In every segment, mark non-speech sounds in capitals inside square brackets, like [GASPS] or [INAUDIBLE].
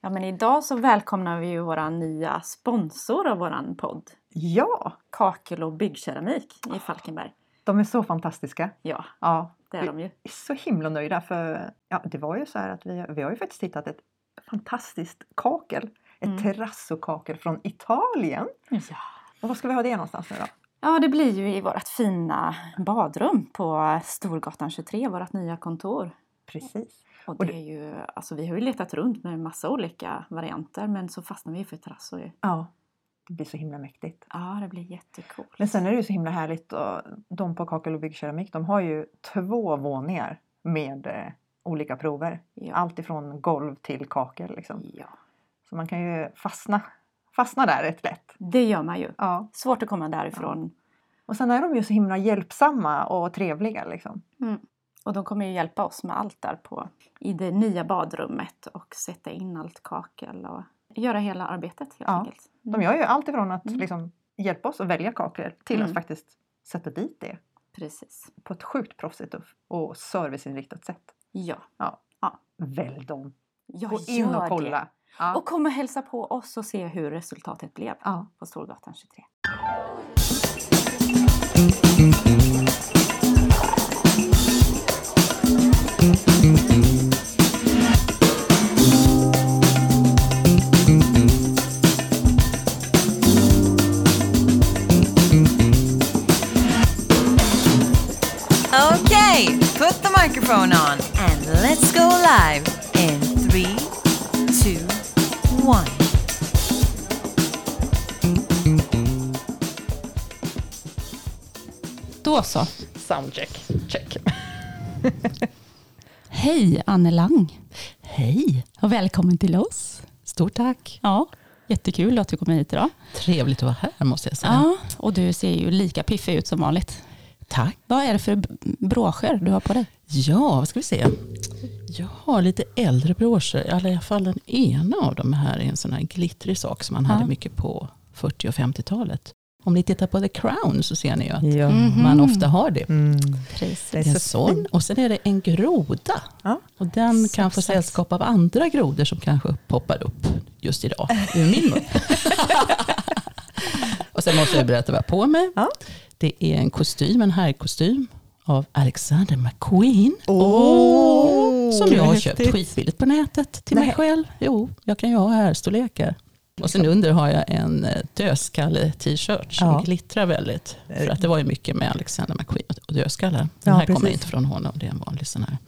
Ja, men idag så välkomnar vi ju våra nya sponsor av våran podd. Ja, Kakel och byggkeramik i Falkenberg. de är så fantastiska. Ja, Ja, det är vi de ju. är så himla nöjda för ja, det var ju så här att vi, vi har ju faktiskt hittat ett fantastiskt kakel. Ett Mm. terrazzokakel från Italien. Ja. Och var ska vi ha det någonstans nu då? ja, det blir ju i vårt fina badrum på Storgatan 23, vårt nya kontor. Precis. Och det är ju, alltså vi har ju letat runt med massa olika varianter men så fastnar vi för terrasso ju. Ja, det blir så himla mäktigt. Ja, det blir jättekul. Men sen är det ju så himla härligt och de på Kakel och byggkeramik de har ju två våningar med eh, olika prover. Ja. Allt ifrån golv till kakel liksom. ja, Så man kan ju fastna, fastna där rätt lätt. det gör man ju. Ja. Svårt att komma därifrån. Och sen är de ju så himla hjälpsamma och trevliga liksom. Mm. Och de kommer ju hjälpa oss med allt där på i det nya badrummet och sätta in allt kakel och göra hela arbetet helt Ja, enkelt. De gör ju allt ifrån att Mm. liksom, hjälpa oss att välja kakel till Mm. att faktiskt sätta dit det Precis. på ett sjukt proffsigt och, serviceinriktat sätt. Ja. Välj dem! Jag Gå in och kolla! Ja. Och kom och hälsa på oss och se hur resultatet blev ja. på Storgatan 23. Då så. Soundcheck. Check. [LAUGHS] Hej Anne Lang Hej, och välkommen till oss. stort tack. Ja, jättekul att du kommer hit idag. Trevligt att vara här måste jag säga. Ja, och du ser ju lika piffig ut som vanligt. Tack. Vad är det för broscher du har på dig? Ja, vad ska vi se. Jag har lite äldre broscher, i alla fall den ena av dem här är en sån här glittrig sak som man Ja. hade mycket på 40 och 50-talet. Om ni tittar på The Crown så ser ni ju att Ja. Mhm. man ofta har det. Mm. Precis. Det är så sån. Och sen är det en groda. Ja. Och den Så kan få sällskap av andra grodor som kanske poppar upp just idag ur min mun. [LAUGHS] och sen måste jag berätta vad jag har på mig. Ja. Det är en kostym, en herrkostym av Alexander McQueen. Åh, som jag har köpt skitbilligt på nätet till mig Nej. själv. Jo, jag kan ju ha herrstorlekar. Och sen under har jag en eh, dödskalle-t-shirt som Ja. glittrar väldigt. För att det var ju mycket med Alexander McQueen och dödskallar. Den Ja, här kommer precis. inte från honom, det är en vanlig sån här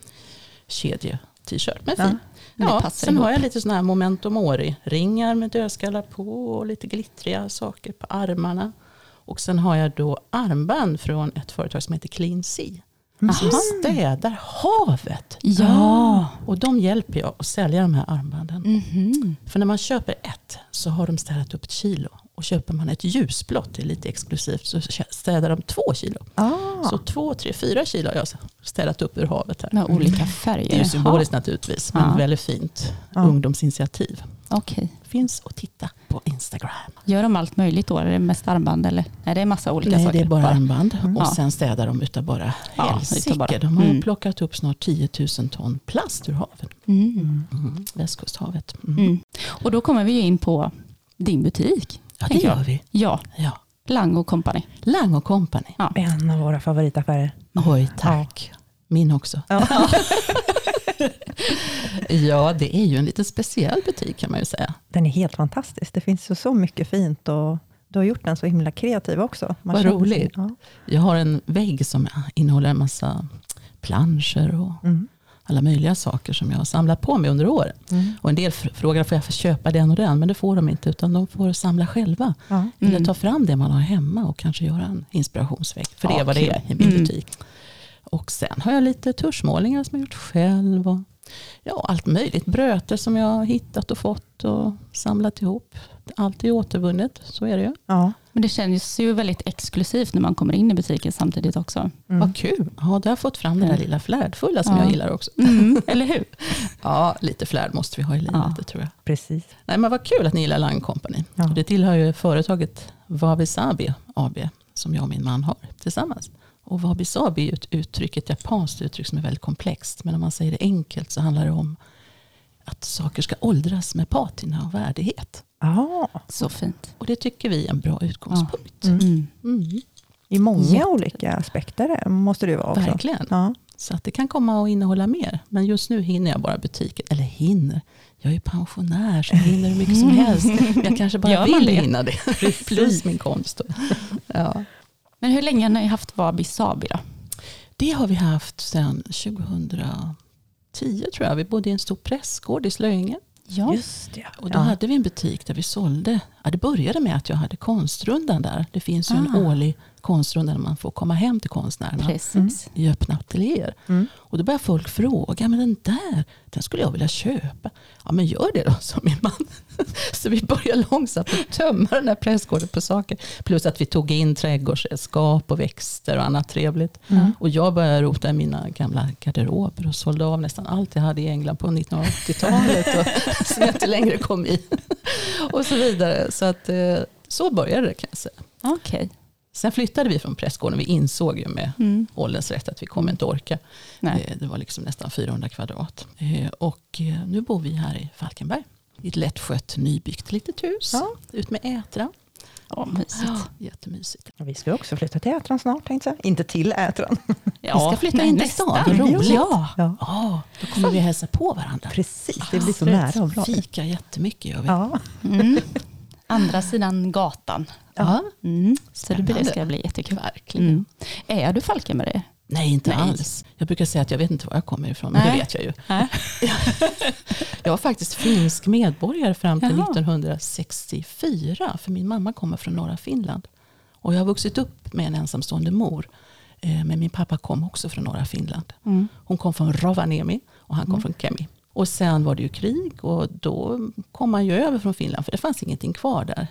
kedje-t-shirt. Men Ja. fin. Ja, passar sen ihop. har jag lite såna här memento mori-ringar med dödskallar på och lite glittriga saker på armarna. Och sen har jag då armband från ett företag som heter Clean Sea. Som Aha. städar havet. Ja. Och de hjälper jag att sälja de här armbanden. Mhm. För när man köper ett så har de städat upp ett kilo. Och köper man ett ljusblått, det är lite exklusivt, så städar de två kilo. Ah. Så två, tre, fyra kilo har jag städat upp ur havet här. Med olika färger. Det är ju symboliskt naturligtvis, men Ja. väldigt fint Ja. ungdomsinitiativ. Ja, Okej. Finns att titta på Instagram. Gör de allt möjligt då? Är det mest armband eller? Nej, det är massa olika Nej, saker. det är bara armband. Mm. Och Ja. sen städar de utav bara Ja, helsike. bara. De har Mm. plockat upp snart 10 000 ton plast ur havet. Mm. Mm. Västkusthavet. Mm. Mm. Och då kommer vi in på din butik. Ja, det jag. gör vi. Ja, Ja. Lang och Company. Lang och Company. En av våra favoritaffärer. Oj, tack. Min också. Ja. [LAUGHS] [LAUGHS] [LAUGHS] Ja, det är ju en lite speciell butik kan man ju säga. Den är helt fantastisk. Det finns ju så mycket fint och du har gjort den så himla kreativ också. Man Vad roligt. Ja. Jag har en vägg som innehåller en massa planscher och Mm. alla möjliga saker som jag har samlat på mig under åren. Mm. Och en del fr- frågar får jag få köpa den och den, men det får de inte, utan de får samla själva. Ja. Eller Mm. ta fram det man har hemma och kanske göra en inspirationsvägg. För det Ja, är vad det är i min Mm. butik. Och sen har jag lite tuschmålningar som jag gjort själv. Och ja, allt möjligt. Bröter som jag har hittat och fått och samlat ihop. Allt är återvunnet, så är det ju. Ja. Men det känns ju väldigt exklusivt när man kommer in i butiken samtidigt också. Mm. Vad kul. Ja, där har fått fram det där Mm. lilla flärdfulla som Ja. jag gillar också. Mm, eller hur? [LAUGHS] Ja, lite flärd måste vi ha i livet, Ja. det tror jag. Precis. Nej, men vad kul att ni gillar Lang Company. Ja. Det tillhör ju företaget Wabi-Sabi AB, som jag och min man har tillsammans. Och Wabi-Sabi är ju ett uttryck, ett japanskt uttryck som är väldigt komplext. Men om man säger det enkelt så handlar det om att saker ska åldras med patina och värdighet. Ja, Så fint. Och det tycker vi är en bra utgångspunkt. Mm. Mm, i många Jätte- olika aspekter måste det vara också. verkligen. Ja. Så att det kan komma att innehålla mer. Men just nu hinner jag bara butiken. Eller hinner. Jag är pensionär så jag hinner hur mycket som helst. Men jag kanske bara vill det? hinna det. Plus min konst. Ja. Men hur länge har ni haft Wabi Sabi då? Det har vi haft sedan 2010 tror jag. Vi bodde i en stor pressgård i Slöinge. Ja. Just det. Och då ja. hade vi en butik där vi sålde. Ja, det började med att jag hade konstrundan där. Det finns ju en Ah. årlig konstrunda där man får komma hem till konstnärerna. Precis. i öppna ateljéer. Mm. Och då börjar folk fråga, men den där, den skulle jag vilja köpa. Ja men gör det då, sa min man. [LAUGHS] Så vi började långsamt att tömma den här pressgården på saker. Plus att vi tog in trädgårdsredskap och växter och annat trevligt. Mm. Och jag började rota i mina gamla garderober och sålde av nästan allt jag hade i England på 1980-talet. Och, [LAUGHS] som jag inte längre kom i. [LAUGHS] Och så vidare. Så, att, eh, så började det kan jag säga. Okej. Sen flyttade vi från pressgården. Vi insåg ju med Mm. ålderns rätt att vi kommer inte orka. Nej. Eh, Det var liksom nästan 400 kvadrat. Eh, Och eh, nu bor vi här i Falkenberg. I ett lättskött nybyggt litet hus. Ja. Ut med Ätran. Ja, mysigt. Ja, jättemysigt. Vi ska också flytta till Ätran snart, tänkte jag. Inte till Ätran. Ja, vi ska flytta in till stan. Roligt. Ja. Ja, Ja, då kommer vi hälsa på varandra. precis. Det blir så nära och bra. Fika jättemycket gör vi. Ja. Mm. Andra sidan gatan. Ja, Mm. Så det, blir- det ska bli jättekul. verkligen. Mm. Är du Falkenberg? Nej, inte Nej. alls. Jag brukar säga att jag vet inte var jag kommer ifrån, men Nej. det vet jag ju. [LAUGHS] Jag var faktiskt finsk medborgare fram till Jaha. 1964, för min mamma kommer från norra Finland. Och jag har vuxit upp med en ensamstående mor. Eh, Men min pappa kom också från norra Finland. Mm. Hon kom från Rovaniemi och han kom från Kemi. Och sen var det ju krig och då kom man ju över från Finland för det fanns ingenting kvar där.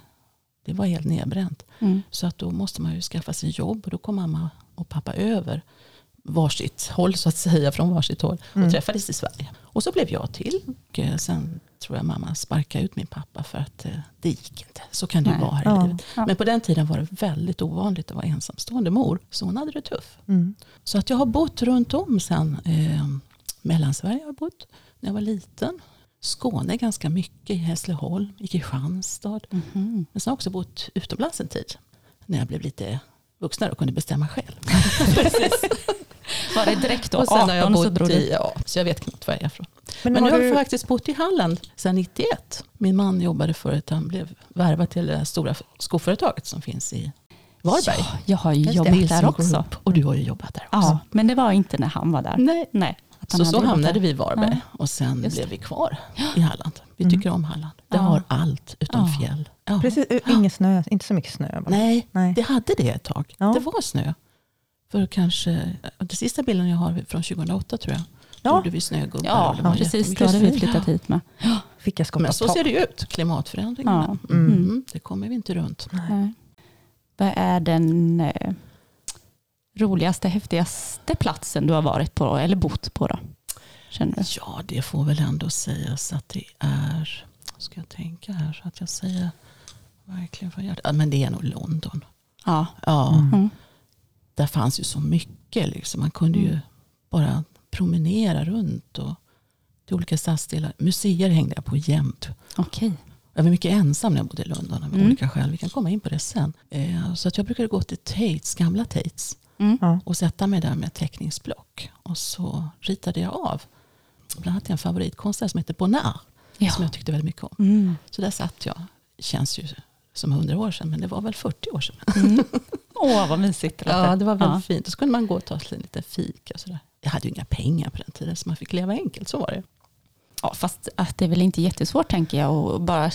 Det var helt nedbränt. Mm. Så att då måste man ju skaffa sig jobb och då kom mamma och pappa över varsitt håll så att säga, från varsitt håll och träffades i Sverige. Och så blev jag till. Och eh, sen tror jag mamma sparkade ut min pappa för att eh, det gick inte. Så kan det ju vara här Ja. i livet. Ja. Men på den tiden var det väldigt ovanligt att vara ensamstående mor. Så hon hade det tufft. Mm. Så att jag har bott runt om sen. Eh, Mellansverige har jag bott när jag var liten. Skåne ganska mycket, i Hässleholm, i Kristianstad. Mhm. Men sen har jag också bott utomlands en tid. När jag blev lite vuxnare och kunde bestämma själv. [LAUGHS] Var det direkt då? och sen 18 har jag bott du? i, ja, så jag vet knappt var jag är ifrån. Men, Men nu har du... jag faktiskt bott i Halland sedan 91. Min man jobbade för ett, han blev värvad till det stora skoföretaget som finns i Varberg. Ja, jag har ju jobbat där också. Och du har ju jobbat där också. Ja, men det var inte när han var där. Nej. Nej. Att han Så hade så hamnade vi i Varberg Ja. och sen Just blev vi kvar i Halland. Vi tycker om Halland. Det Ja. har allt utom Ja. fjäll. Ja. Precis, ö, ingen snö, inte så mycket snö. bara. Nej, Nej. det hade det ett tag. Ja. Det var snö. För kanske, den sista bilden jag har från 2008 tror jag. Då Ja. gjorde vi snögubbar. Ja, det var precis. Då hade vi flyttat hit med. Fick jag skapa Men så ser det ut, klimatförändringarna. Ja. Mm. Mm. Det kommer vi inte runt. Nej. Vad är den eh, roligaste, häftigaste platsen du har varit på eller bott på då? Känner du? Ja, det får väl ändå sägas att det är, ska jag tänka här så att jag säger verkligen från hjärtat. Ja, men det är nog London. Ja. Ja, Mm. där fanns ju så mycket. Liksom. Man kunde ju bara promenera runt och till olika stadsdelar. Museer hängde jag på jämt. Okej. Jag var mycket ensam när jag bodde i London av Mm. olika skäl. Vi kan komma in på det sen. Eh, så att jag brukade gå till Tates, gamla Tates. Mm. Och sätta mig där med ett teckningsblock. Och så ritade jag av. Bland annat en favoritkonstnär som heter Bonnard. Ja. Som jag tyckte väldigt mycket om. Mm. Så där satt jag. Känns ju som hundra år sedan men det var väl 40 år sedan. Mm. [LAUGHS] Åh, vad mysigt. det. Ja, det var väldigt Ja. fint. Och så kunde man gå och ta sig en liten fika. Och sådär. Jag hade ju inga pengar på den tiden så man fick leva enkelt. Så var det. Ja, fast att det är väl inte jättesvårt tänker jag att bara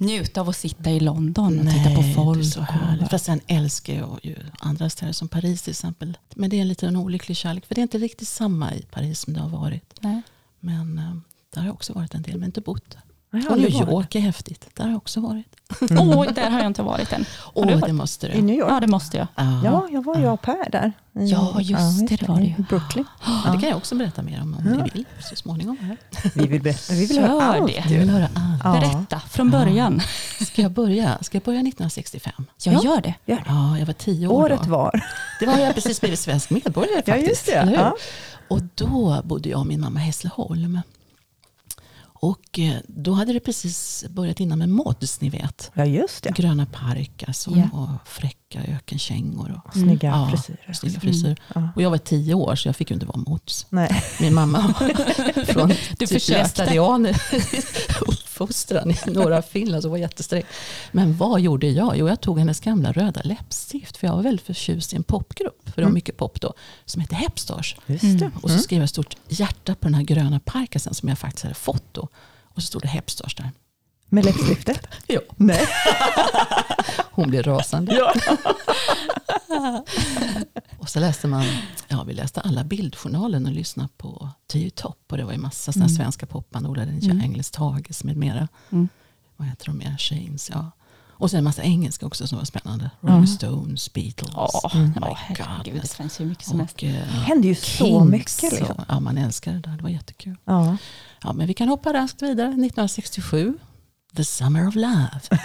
njuta av att sitta i London och titta på folk. så härligt. Fast sen älskar jag ju andra städer som Paris till exempel. Men det är en liten olycklig kärlek. För det är inte riktigt samma i Paris som det har varit. Nej. Men eh, där har jag också varit en del, men inte bott har Och New varit. York är häftigt. Där har jag också varit. [LAUGHS] Åh, där har jag inte varit än. Du Åh, varit? det måste I du. New York? Ja, det måste jag. Ja, jag var ju au pair där. I- Ja, just det, det var det i ju. Brooklyn. Ja, det kan jag också berätta mer om om ni vill så småningom. Här. Vi vill, berätta, vi vill höra allt. det. Du vill höra allt. Ja. Berätta från början. Ska jag börja? Ska jag börja 1965? Jag Ja. gör det. Gör det. Ja, jag var tio år Året då. var. Det var jag precis blivit svensk medborgare Ja, faktiskt. just det. Ja. Och då bodde jag och min mamma i Hässleholm. Och eh, då hade det precis börjat innan med mods, ni vet. Ja, just det. Gröna parkas och, Ja. och fräcka ökenkängor. Och, Snygga Ja, frisyrer. snygga frisyrer. Ja. Och jag var tio år så jag fick ju inte vara mods. Nej. Min mamma var [LAUGHS] från Du typ försökte. lästadian uppfostran i [LAUGHS] norra Finland som var jättesträng. Men vad gjorde jag? Jo, jag tog hennes gamla röda läppstift. För jag var väldigt förtjust i en popgrupp, för det var mycket pop då, som hette Hepstars. Mm. Och så skrev jag ett stort hjärta på den här gröna parkasen som jag faktiskt hade fått då. Och så stod det Hepstars där. Med läppstiftet? [LAUGHS] Ja, Nej. [LAUGHS] hon blev rasande. [LAUGHS] och så läste man, ja vi läste alla bildjournalen och lyssnade på Tio Topp. Och det var ju massa såna svenska popband, Ola den Engels, Tages med mera. Mm. Vad heter de mer? Shanes, ja. Och sen en massa engelska också som var spännande. Rolling Stones, Beatles. Ja, ja, God. herregud, det fanns ju mycket som helst. Eh, Det händer ju så Kings. mycket. Liksom. Ja, man älskar det där. Det var jättekul. Ja. Ja, men vi kan hoppa raskt vidare. 1967. The Summer of Love. [LAUGHS]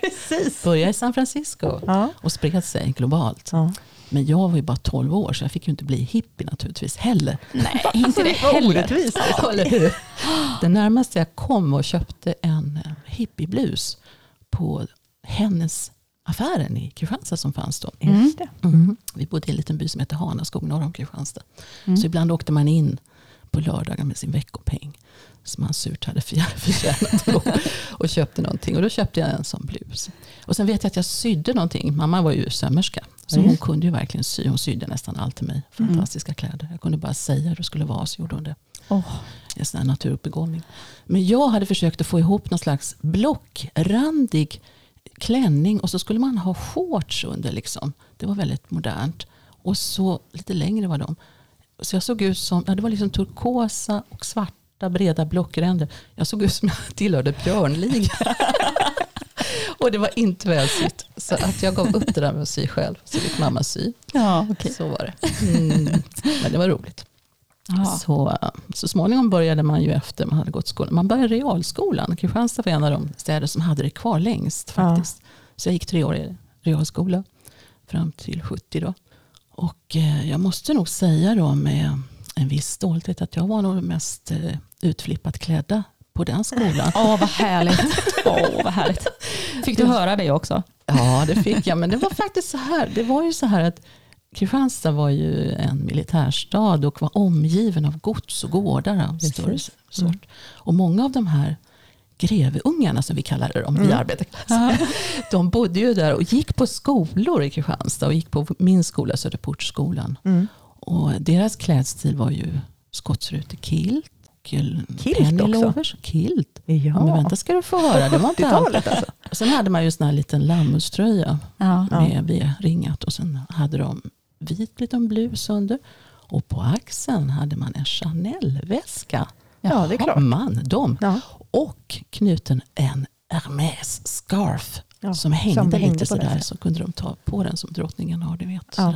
Precis. Började i San Francisco Ja. och spred sig globalt. Ja. Men jag var ju bara 12 år så jag fick ju inte bli hippie naturligtvis heller. Nej, [LAUGHS] inte det heller. orättvist. Hur? [GASPS] Det närmaste jag kom och köpte en eh, hippieblus på hennes affären i Kristianstad som fanns då. Just det. Mm. Vi bodde i en liten by som heter Hanaskog norr om Kristianstad. Mm. Så ibland åkte man in på lördagar med sin veckopeng som man surt hade [LAUGHS] förtjänat och, och köpte någonting. Och då köpte jag en sån blus. Och sen vet jag att jag sydde någonting. Mamma var ju sömmerska. Så Ja, hon kunde ju verkligen sy. Hon sydde nästan allt till mig. Fantastiska kläder. Jag kunde bara säga hur det skulle vara så gjorde hon det. Åh, En sån här naturbegåvning. Men jag hade försökt att få ihop någon slags blockrandig klänning och så skulle man ha shorts under. Liksom. Det var väldigt modernt. Och så lite längre var de. Så jag såg ut som, ja, det var liksom turkosa och svarta breda blockränder. Jag såg ut som jag tillhörde björnligan. [LAUGHS] och det var inte välsytt. Så att jag gav upp det där med att sy själv. Så fick mamma sy. ja, okej. Så var det. Mm. Men det var roligt. Ja. Så, så småningom började man ju efter man hade gått skolan. Man började realskolan. Kristianstad var en av de städer som hade det kvar längst faktiskt. Så jag gick tre år i realskola fram till 70 då. Och eh, jag måste nog säga då med en viss stolthet att jag var nog den mest eh, utflippat klädda på den skolan. Åh, vad härligt. Åh, vad härligt. Fick du höra det också? Ja, det fick jag. Men det var faktiskt så här. Det var ju så här att Kristianstad var ju en militärstad och var omgiven av gods och gårdar av större Precis. sort. Och många av de här greveungarna som vi kallade dem, vi arbetarklassen, de bodde ju där och gick på skolor i Kristianstad och gick på min skola, Söderportsskolan. Mm. Och deras klädstil var ju skotsrutekilt, och Kilt pennylovers, kilt. Ja. Men vänta ska du få höra, det var inte allt. 80-talet alltså. Sen hade man ju en sån här liten lammuströja Ja. med V-ringat och sen hade de vit liten blus under. Och på axeln hade man en Chanel-väska. Ja, det är klart. Man, de. Ja. Och knuten en Hermès-scarf. Ja, som hängde som hängde lite det sådär. Så kunde de ta på den som drottningen har, du vet. Ja,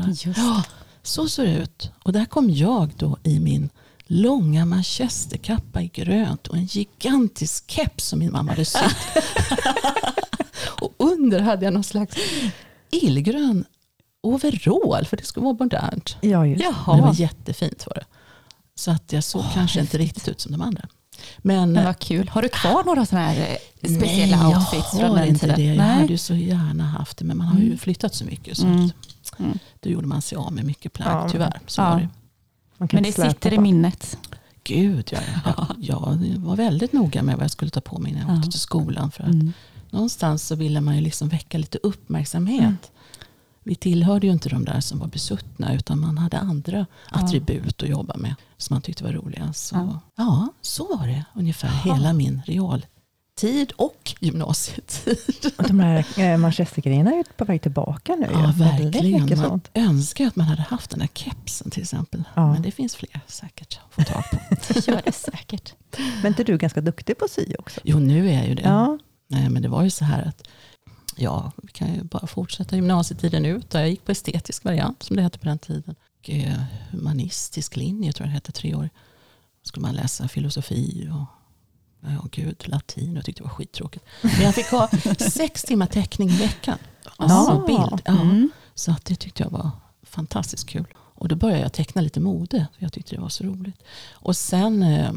så ser det ut. Och där kom jag då i min långa manchesterkappa i grönt och en gigantisk keps som min mamma hade sytt. [LAUGHS] och under hade jag någon slags illgrön overall för det skulle vara modernt. Ja, just det. Men det var jättefint var det. Så att jag såg kanske inte riktigt ut som de andra. Men, Men vad kul. Har du kvar några sådana här eh, speciella nej, outfits jag från har den inte tiden? det. Jag Nej. hade ju så gärna haft det men man har ju Mm. flyttat så mycket. Så Mm. Mm. då gjorde man sig av med mycket plagg Ja, men- tyvärr. Så Ja. var det. Man kan Men det sitter i minnet. Gud, ja, [LAUGHS] ja. Jag var väldigt noga med vad jag skulle ta på mig när jag Ja. åkte till skolan. För att Mm. någonstans så ville man ju liksom väcka lite uppmärksamhet. Mm. Vi tillhörde ju inte de där som var besuttna utan man hade andra attribut att jobba med som man tyckte var roliga. Så, ja. Ja. så var det ungefär hela min realtid och gymnasietid. Och De här eh, manchestergrejerna är på väg tillbaka nu. Ja, verkligen. Man sånt. önskar att man hade haft den där kepsen till exempel. Ja. Men det finns fler säkert att få tag på. Det gör det säkert. Men inte du ganska duktig på att sy också? Jo, nu är jag ju det. Ja. Nej, men det var ju så här att ja, vi kan ju bara fortsätta gymnasietiden ut. Jag gick på estetisk variant som det hette på den tiden. Och, eh, humanistisk linje tror jag det hette, tre år. Då skulle man läsa filosofi och ja, gud, latin. Jag tyckte det var skittråkigt. Men jag fick ha [LAUGHS] sex timmar teckning i veckan. Alltså Ah. bild. Ja. Mm. Så att det tyckte jag var fantastiskt kul. Och då började jag teckna lite mode. För jag tyckte det var så roligt. Och sen eh,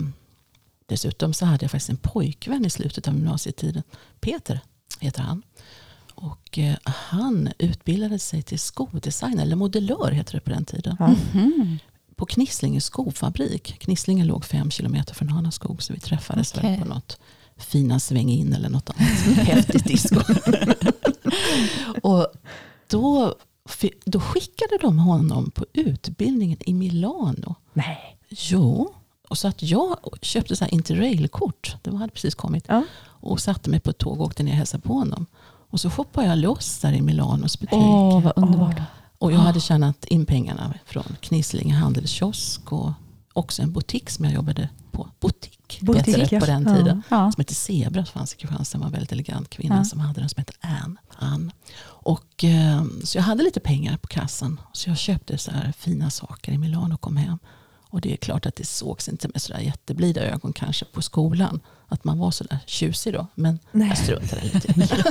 Dessutom så hade jag faktiskt en pojkvän i slutet av gymnasietiden. Peter heter han. Och eh, han utbildade sig till skodesigner, eller modellör heter det på den tiden. Ja. På Knislinge skofabrik. Knislinge låg fem kilometer från Hanaskog så vi träffades Okej. väl på något fina sväng in eller något annat [LAUGHS] häftigt disco. [LAUGHS] och då, då skickade de honom på utbildningen i Milano. Nej. Jo, och så att jag köpte så här interrailkort. Det hade precis kommit. Ja. Och satte mig på ett tåg och åkte ner och hälsade på honom. Och så shoppade jag loss där i Milanos butik. Åh, vad underbart. Och jag hade tjänat in pengarna från Knislinge handelskiosk och också en butik som jag jobbade på. Butik, Butik, det ja. på den tiden. Ja. Som hette Zebra, fanns i Kristianstad. var en väldigt elegant kvinna Ja. som hade den som hette Ann. Ann. Och, eh, så jag hade lite pengar på kassan. Så jag köpte så här fina saker i Milano och kom hem. Och det är klart att det sågs inte med sådär jätteblida ögon kanske på skolan. Att man var sådär tjusig då. Men Nej. jag struntade lite det.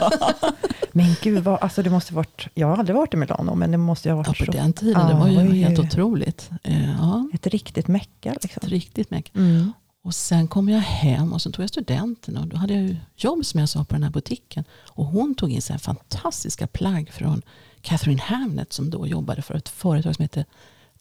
[LAUGHS] Men gud, vad, alltså det måste varit, jag har aldrig varit i Milano, men det måste ju ha Ja, varit på så, den tiden, det var ju Oj. helt otroligt. Eh, Ja, ett riktigt mecka. Liksom. ett riktigt mycket. Mm. Och sen kom jag hem och sen tog jag studenten och då hade jag ju jobb som jag sa på den här butiken. Och hon tog in så här fantastiska plagg från Catherine Hamnet som då jobbade för ett företag som hette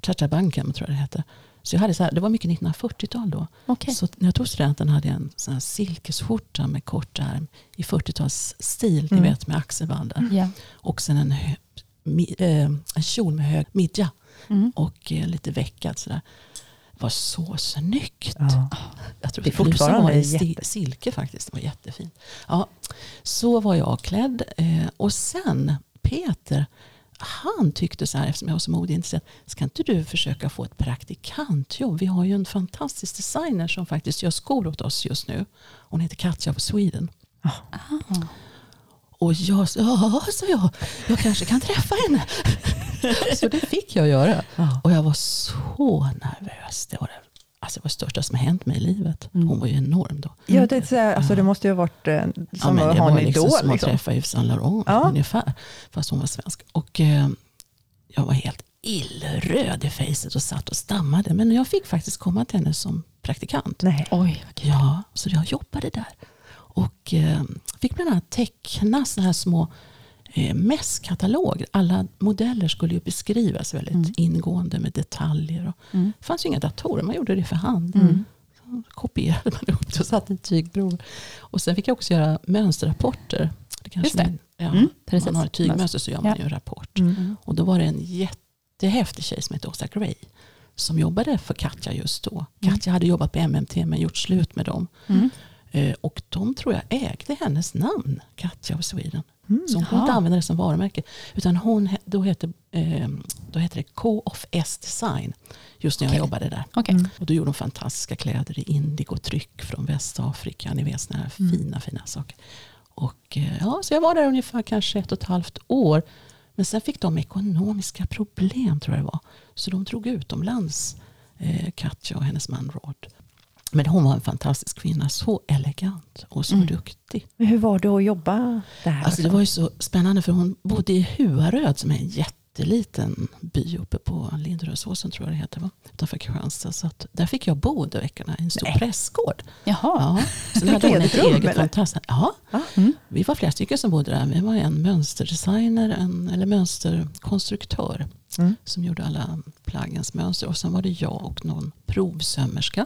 Chacha Bankem tror jag det hette. Så jag hade så här, det var mycket 1940-tal då. Okej. Så när jag tog studenten hade jag en sån här silkesskjorta med kort ärm i 40-talsstil, Mm. ni vet med axelband Ja. Och sen en, hö- mi, eh, en kjol med hög midja Mm. och eh, lite veckad sådär. Det var så snyggt. Ja. Jag tror Det är fortfarande var jätte- silke faktiskt. Det var jättefint. Ja, så var jag klädd. Eh, och sen Peter, han tyckte så här eftersom jag var så modeintresserad. Ska inte du försöka få ett praktikantjobb? Vi har ju en fantastisk designer som faktiskt gör skor åt oss just nu. Hon heter Katja of Sweden. Ah. Och jag sa, ja, sa jag, jag kanske kan träffa henne. [LAUGHS] så det fick jag göra. Ja. Och jag var så nervös. Det var det, alltså det, var det största som har hänt mig i livet. Mm. Hon var ju enorm då. Ja, det, så här, alltså, det måste ju ha varit eh, Ja, som men att det ha var en liksom idol. som att Liksom. träffa Yves Saint Laurent Ja. ungefär. Fast hon var svensk. Och eh, jag var helt illröd i fejset och satt och stammade. Men jag fick faktiskt komma till henne som praktikant. Nej. Oj, vad kul. Ja, så jag jobbade där. Och eh, fick bland annat teckna sådana här små eh, mässkataloger. Alla modeller skulle ju beskrivas väldigt Mm. ingående med detaljer. Och, Mm. Det fanns ju inga datorer, man gjorde det för hand. Mm. Så kopierade man upp det och satte i tygprov. Och sen fick jag också göra mönsterrapporter. Det kanske Just det. ni- Ja, Mm, precis. man har ett tygmönster så gör man Ja. ju en rapport. Mm. Och då var det en jättehäftig tjej som hette Åsa Gray. Som jobbade för Katja just då. Mm. Katja hade jobbat på MMT men gjort slut med dem. Mm. Eh, Och de tror jag ägde hennes namn, Katja of Sweden. Mm. Så hon Jaha. inte använda det som varumärke. Utan hon, då, hette, eh, då hette det K-of-S Design. Just när jag Okej. jobbade där. Okej. Mm. Och då gjorde de fantastiska kläder i indigo-tryck från Västafrika. Ni vet sådana här Mm. fina, fina saker. Och, eh, ja, så jag var där ungefär kanske ett och ett halvt år. Men sen fick de ekonomiska problem tror jag det var. Så de drog utomlands, eh, Katja och hennes man Rod. Men hon var en fantastisk kvinna. Så elegant och så Mm. duktig. Men hur var det att jobba där? Alltså det var ju så spännande för hon bodde i Huaröd som är en jätteliten by uppe på Linderödsåsen tror jag det heter va? Utanför Kristianstad. Så att där fick jag bo under veckorna i en stor Nej. prästgård. Jaha. Ja. Sen hade hon ett eget rum, eget eller? fantastiskt. Ja, Ja. Mm. vi var flera stycken som bodde där. Vi var en mönsterdesigner, en, eller mönsterkonstruktör. Mm. Som gjorde alla plaggens mönster. Och sen var det jag och någon provsömmerska.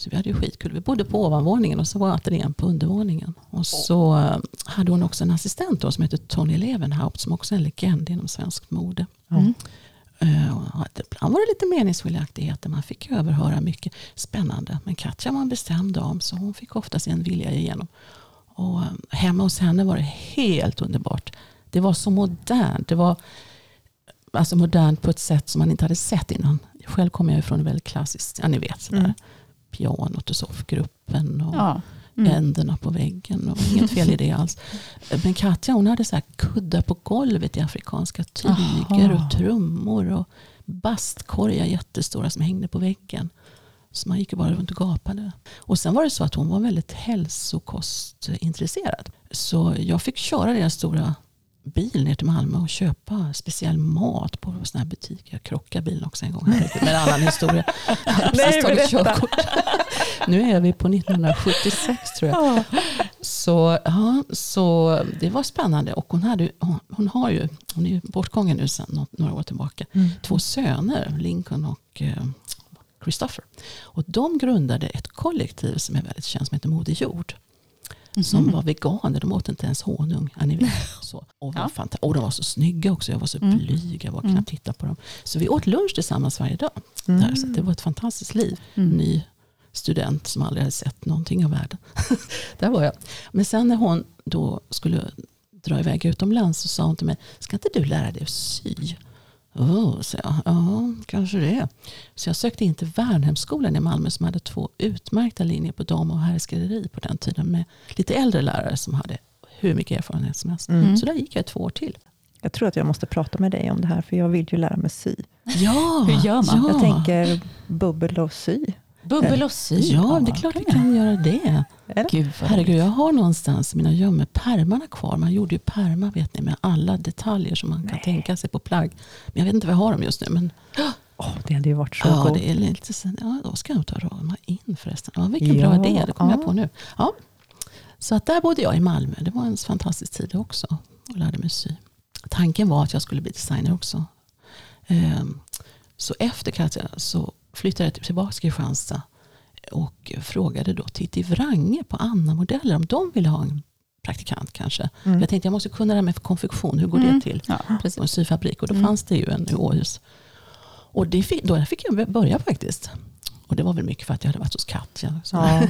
Så vi hade ju skitkul. Vi bodde på ovanvåningen och så var ateljén på undervåningen. Och så eh, hade hon också en assistent då, som heter Tony Levenhaupt. Som också är en legend inom svensk mode. Mm. Eh, Ibland var det lite meningsskiljaktigheter. Man fick överhöra mycket spännande. Men Katja var en bestämd dam så hon fick ofta sin vilja igenom. Och eh, hemma hos henne var det helt underbart. Det var så modernt. Det var alltså modernt på ett sätt som man inte hade sett innan. Själv kommer jag ifrån väldigt klassiskt, ja ni vet sådär. Mm. Pianot och soffgruppen och Ja. Mm. änderna på väggen. Och inget fel i det alls. Men Katja hon hade så här kuddar på golvet i afrikanska tyger Aha. och trummor och bastkorgar jättestora som hängde på väggen. Så man gick ju bara runt och gapade. Och sen var det så att hon var väldigt hälsokostintresserad. Så jag fick köra deras stora bil ner till Malmö och köpa speciell mat på såna här butiker. Jag krockade bilen också en gång. Med en annan historia. [LAUGHS] Jag hade precis tagit körkort. Nu är vi på 1976 tror jag. Så, ja, så det var spännande. Och hon, hade, hon, hon har ju, hon är ju bortgången nu sedan nå- några år tillbaka, två söner, Lincoln och eh, Christopher. Och de grundade ett kollektiv som är väldigt känt som heter Moder Jord. Som var veganer, de åt inte ens honung. Ja, ni vet, [LAUGHS] så. Och, var fanta- och de var så snygga också, jag var så blyg, jag var knappt titta på dem. Så vi åt lunch tillsammans varje dag. Där, så det var ett fantastiskt liv. Ny student som aldrig hade sett någonting av världen. [LAUGHS] Där var jag. Men sen när hon då skulle dra iväg utomlands så sa hon till mig, ska inte du lära dig att sy? Oh, så jag, ja, kanske det. Så jag sökte in till Värnhemsskolan i Malmö som hade två utmärkta linjer på dam och herrskrädderi på den tiden med lite äldre lärare som hade hur mycket erfarenhet som helst. Så där gick jag två år till. Jag tror att jag måste prata med dig om det här, för jag vill ju lära mig sy. Ja, Hur gör man? Ja, Jag tänker bubbel och sy. Bubbel och sy. ja det är klart vi kan göra det. Gud vad Herregud, jag har någonstans mina gömmor pärmarna kvar. Man gjorde ju pärmar vet ni, med alla detaljer som man kan tänka sig på plagg. Men jag vet inte var jag har dem just nu. Men Åh, det hade ju varit så ja, det är lite ja, då ska jag nog ta rama in förresten. Ja, vilken Ja, bra idé, det kom ja. jag på nu. Ja. Så att där bodde jag i Malmö. Det var en fantastisk tid också. Och lärde mig sy. Tanken var att jag skulle bli designer också. Ehm, Så efter Katja så flyttade jag tillbaka till Kristianstad. Och frågade då Titti Wrange på Anna Modeller om de ville ha en praktikant kanske. Jag tänkte jag måste kunna det här med konfektion, hur går det till? Ja, precis. en syfabrik och då fanns det ju en i Åhus. Och det fick, då fick jag börja faktiskt. Och det var väl mycket för att jag hade varit hos Katja. Så, Ja.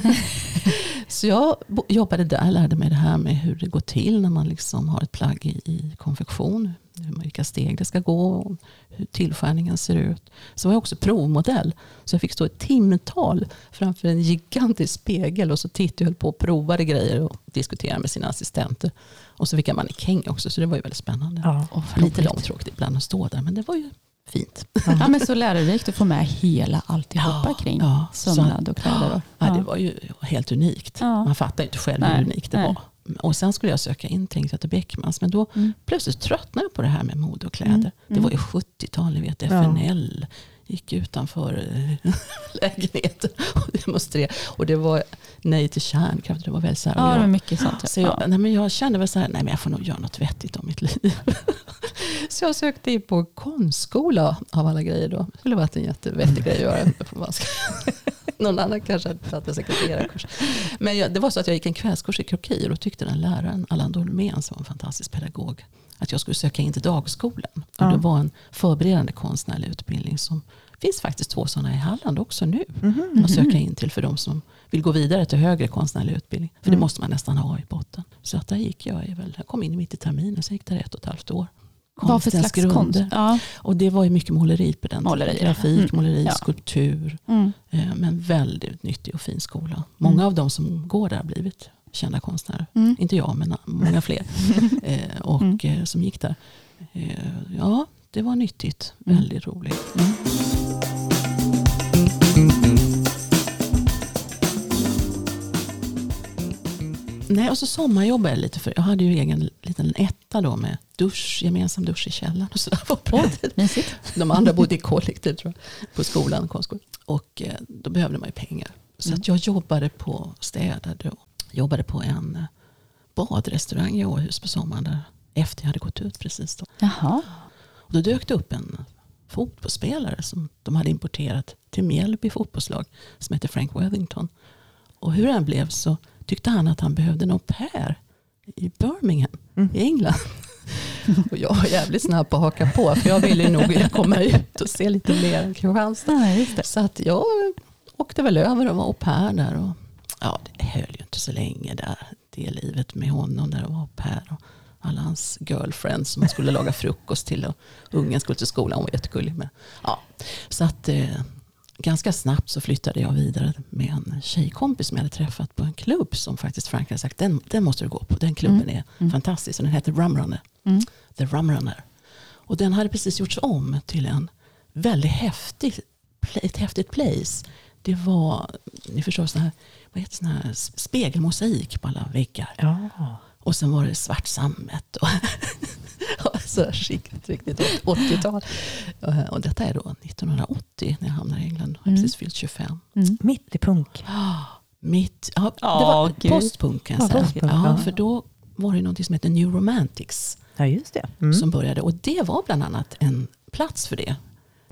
[LAUGHS] så jag jobbade där, lärde mig det här med hur det går till när man liksom har ett plagg i, i konfektion. Hur, vilka steg det ska gå, och hur tillskärningen ser ut. Så var jag också provmodell. Så jag fick stå ett timtal framför en gigantisk spegel och så tittade jag höll på och provade grejer och diskuterade med sina assistenter. Och så fick jag mannekäng också, så det var ju väldigt spännande. Ja. Vad Lite långtråkigt ibland att stå där, men det var ju fint. Ja, men så lärorikt att få med hela alltihopa Ja, kring ja. sömnad och kläder. Och, Ja, det var ju helt unikt. Ja. Man fattar ju inte själv Nej, hur unikt det nej. var. Och sen skulle jag söka in till Beckmans. Men då Mm. plötsligt tröttnade jag på det här med mode och kläder. Det var ju 70-tal, ni vet FNL gick utanför eh, [LAUGHS] lägenheten och demonstrerade. Och det var nej till kärnkraft. Det var väldigt så här. Ja, jag- mycket sånt. så jag, nej, men jag kände väl så här, nej men jag får nog göra något vettigt om mitt liv. [LAUGHS] så jag sökte in på konstskola av alla grejer då. Det skulle varit en jättevettig grej att göra. [LAUGHS] Någon annan kanske hade tagit en sekreterarkurs. Men jag, det var så att jag gick en kvällskurs i kroki och då tyckte den läraren, Allan Dolmén som var en fantastisk pedagog, att jag skulle söka in till dagskolan. Och Ja. det var en förberedande konstnärlig utbildning som finns faktiskt två sådana i Halland också nu. Att söka in till för de som vill gå vidare till högre konstnärlig utbildning. För det måste man nästan ha i botten. Så att där gick jag, väl, jag kom in i mitt i terminen, så gick det ett och ett halvt år. Vad för slags konst? grunder. Ja. Och det var ju mycket måleri på den Måleri, tiden. Grafik, Mm. måleri, Ja. skulptur. Mm. Eh, Men väldigt nyttig och fin skola. Många av de som går där har blivit kända konstnärer. Mm. Inte jag, men många fler. [LAUGHS] eh, och eh, som gick där. Ja, det var nyttigt. Mm. Väldigt roligt. Nej, och så sommarjobbade jag lite för jag hade ju egen liten etta då med dusch, gemensam dusch i källaren och. Åh, mysigt. De andra bodde i kollektiv tror jag, på skolan, konstskolan. Och eh, då behövde man ju pengar. Så att jag jobbade på, städade och jobbade på en eh, badrestaurang i Åhus på sommaren. Där, efter jag hade gått ut precis då. Jaha. Och då dök det upp en fotbollsspelare som de hade importerat till Mjällby fotbollslag. Som heter Frank Worthington. Och hur den blev så tyckte han att han behövde en au pair i Birmingham i England. [LAUGHS] Och jag var jävligt snabb på att haka på. För jag ville nog komma ut och se lite mer än Kristianstad. Så att jag åkte väl över och var au pair där. Och, ja, det höll ju inte så länge där. Det livet med honom där och var au pair. Och alla hans girlfriends som man skulle laga frukost till. Och ungen skulle till skolan, hon var jättegullig. Men, ja. Så att eh, ganska snabbt så flyttade jag vidare med en tjejkompis som jag hade träffat på en klubb. Som faktiskt Frank hade sagt, den, den måste du gå på. Den klubben är fantastisk. Och den heter Rumrunner. Mm. The Rumrunner. Och den hade precis gjorts om till en väldigt häftig, ett häftigt place. Det var, ni förstår, sån här, vad heter sån här spegelmosaik på alla väggar. Ja. Och sen var det svart sammet. Och [LAUGHS] så här riktigt, riktigt 80-tal. Eh, Och detta är då 1980 när jag hamnar i England. Jag har Mm. precis fyllt 25. Mitt i punk. Mitt, ja, det var gud. postpunk kan jag Ja, säga. postpunk, ja, för då var det något som heter New Romantics Ja, just det. Mm. som började. Och det var bland annat en plats för det.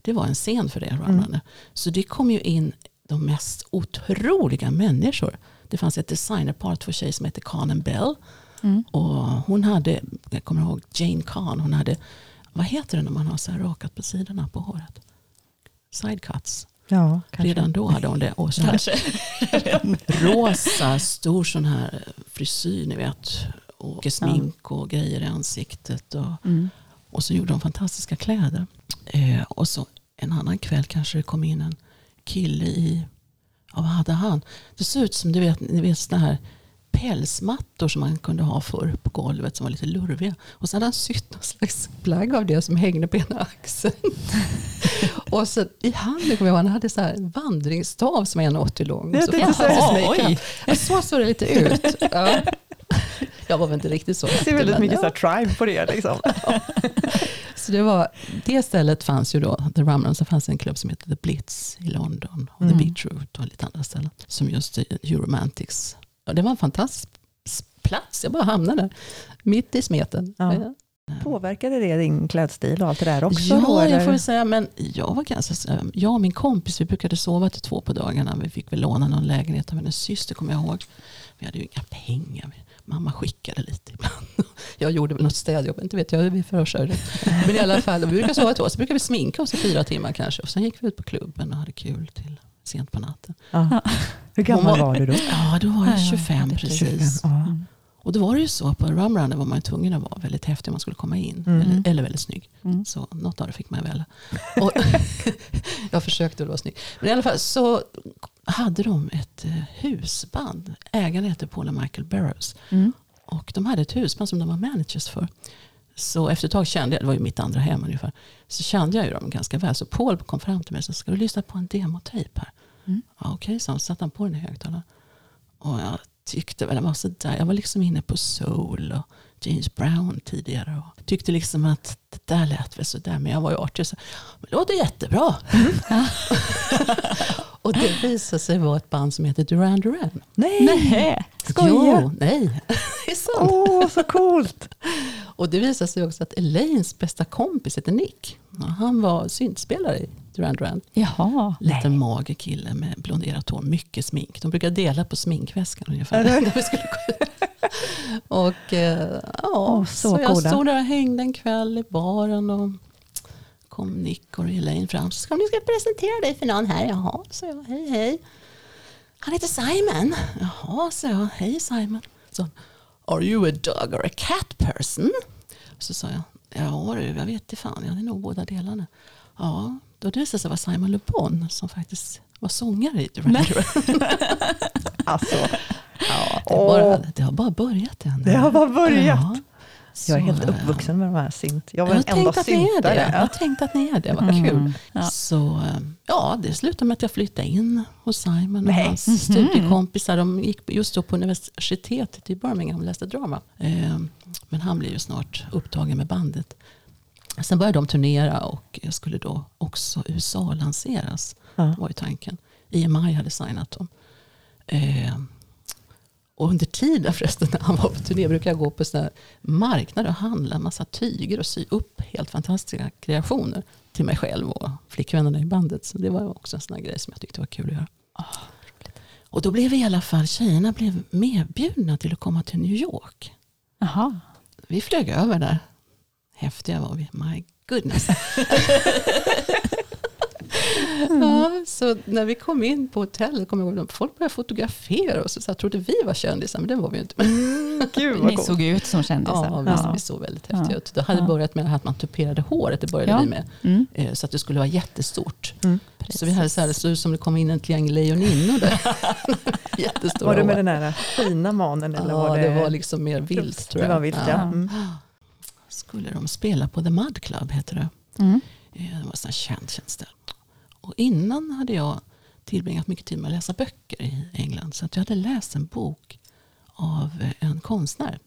Det var en scen för det. Ramlande. Så det kom ju in de mest otroliga människor. Det fanns ett designerpar, två tjejer som hette and Bell. Mm. Och hon hade, jag kommer ihåg Jane Khan, hon hade, vad heter det när man har så här rakat på sidorna på håret? Sidecuts. Ja, kanske. Redan då hade hon det. Och så här, [LAUGHS] rosa, stor sån här frisyr, ni vet. Och smink och grejer i ansiktet. Och, Mm. och så gjorde de fantastiska kläder. Eh, och så en annan kväll kanske det kom in en kille i, ja, vad hade han? Det såg ut som du vet, ni vet såna här pälsmattor som man kunde ha förr på golvet som var lite lurviga. Och så hade han sytt någon slags plagg av det som hängde på ena axeln. [LAUGHS] och så i handen kommer jag ihåg, han hade så här vandringsstav som är 1,80 lång. Jag så säga- fantastisk Oj. Ja, Så såg det lite ut. Ja. [LAUGHS] Jag var väl inte riktigt så. Det ser väldigt mycket ja. så tribe på det. Liksom. [LAUGHS] Så det, var, det stället fanns ju då, The Rumble, så fanns en klubb som heter The Blitz i London. Och Mm. The Beetroot och lite andra ställen. Som just Euromantics. Och det var en fantastisk plats, jag bara hamnade där. Mitt i smeten. Ja. Ja. Påverkade det din klädstil och allt det där också? Ja, då, jag eller? får säga, men jag var ganska, jag och min kompis, vi brukade sova till två på dagarna. Vi fick väl låna någon lägenhet av hennes syster, kommer jag ihåg. Vi hade ju inga pengar. Mamma skickade lite ibland. [LAUGHS] Jag gjorde väl något städjobb, inte vet jag hur vi försörjde. Men i alla fall, vi brukade sova två, så brukade vi sminka oss i fyra timmar kanske. Och sen gick vi ut på klubben och hade kul till sent på natten. Ja. Hur gammal var- var du då? Ja, då var jag Ja, ja, 25 det är precis. Ja. Och då var det ju så, på Rumrun var man tvungen att vara väldigt häftig om man skulle komma in. Mm. Eller, eller väldigt snygg. Mm. Så något av det fick man väl. [LAUGHS] Och [LAUGHS] jag försökte att vara snygg. Men i alla fall så hade de ett eh, husband. Ägaren hette Paul och Michael Burrows. Mm. Och de hade ett husband som de var managers för. Så efter ett tag kände jag, det var ju mitt andra hem ungefär. Så kände jag ju dem ganska väl. Så Paul kom fram till mig och sa, ska du lyssna på en demotejp här? Mm. Ja, Okej, så satte han på den i högtalaren. Och jag tyckte väl det var sådär. Jag var liksom inne på soul och James Brown tidigare. Och tyckte liksom att det där lät väl sådär. Men jag var ju artig och sa, men det låter jättebra. [LAUGHS] och det visade sig vara ett band som heter Duran Duran. Nej, Nej. skojar! Jo, nej. [LAUGHS] det är sant. Åh, så coolt! [LAUGHS] Och det visade sig också att Elaines bästa kompis heter Nick. Han var syntspelare i Duran Duran. Jaha. Liten mager kille med blonderat hår, mycket smink. De brukar dela på sminkväskan ungefär. När vi skulle gå ut. [LAUGHS] och eh, ja, Åh, så, så jag coola. stod där och hängde en kväll i baren och kom Nick och Elaine fram. Så ska ni ska presentera dig för någon här. Jaha, så jag. Hej, hej. Han heter Simon. Jaha, så jag. Hej Simon. Så, Are you a dog or a cat person? Så sa jag. Ja du, jag vet inte fan. Jag är nog båda delarna. Ja, då det visade sig vara Simon Le Bon som faktiskt var sångare i Duran Duran. [LAUGHS] Alltså, Ja, det, bara, det har bara börjat än. det har bara börjat. Ja. Jag är helt uppvuxen med de här synt. Jag Jag var har den enda syntare. Jag har tänkt att ni är det, vad kul. Mm. Ja. Så eh, ja, det slutade med att jag flyttade in hos Simon och Nej. hans studiekompisar. De gick just då på universitetet i Birmingham och läste drama. Eh, Men han blev ju snart upptagen med bandet. Sen började de turnera och skulle då också USA lanseras. Ja. var ju tanken. EMI hade signat dem. Eh, och under tiden förresten när han var på turné brukade jag gå på såna marknader och handla en massa tyger och sy upp helt fantastiska kreationer till mig själv och flickvännerna i bandet. Så det var också en sån här grej som jag tyckte var kul att göra. Och då blev i alla fall tjejerna blev medbjudna till att komma till New York. Jaha. Vi flög över där. Häftiga var vi. My goodness. [LAUGHS] ja, så när vi kom in på hotellet kom jag ihåg folk började fotografera oss. Så jag trodde vi var kändisar, men det var vi inte. Mm, gud vad Ni såg ut som kändisar. Ja, vi, Ja. vi såg väldigt häftiga Ja. ut. Det hade Ja. börjat med att man tuperade håret, det började Ja. vi med. Mm. Eh, Så att det skulle vara jättestort. Mm. Så vi hade så här, det såg ut som det kom in ett gäng lejoninnor där. [LAUGHS] Jättestora Var det med den här fina manen? Eller Ja, var det, det, var liksom mer vilt tror det jag. var vilt, ja. Mm. Skulle de spela på The Mud Club, heter det. Mm. Eh, Det var ett känt, känt ställe. Och innan hade jag tillbringat mycket tid med att läsa böcker i England. Så att jag hade läst en bok av eh, en konstnär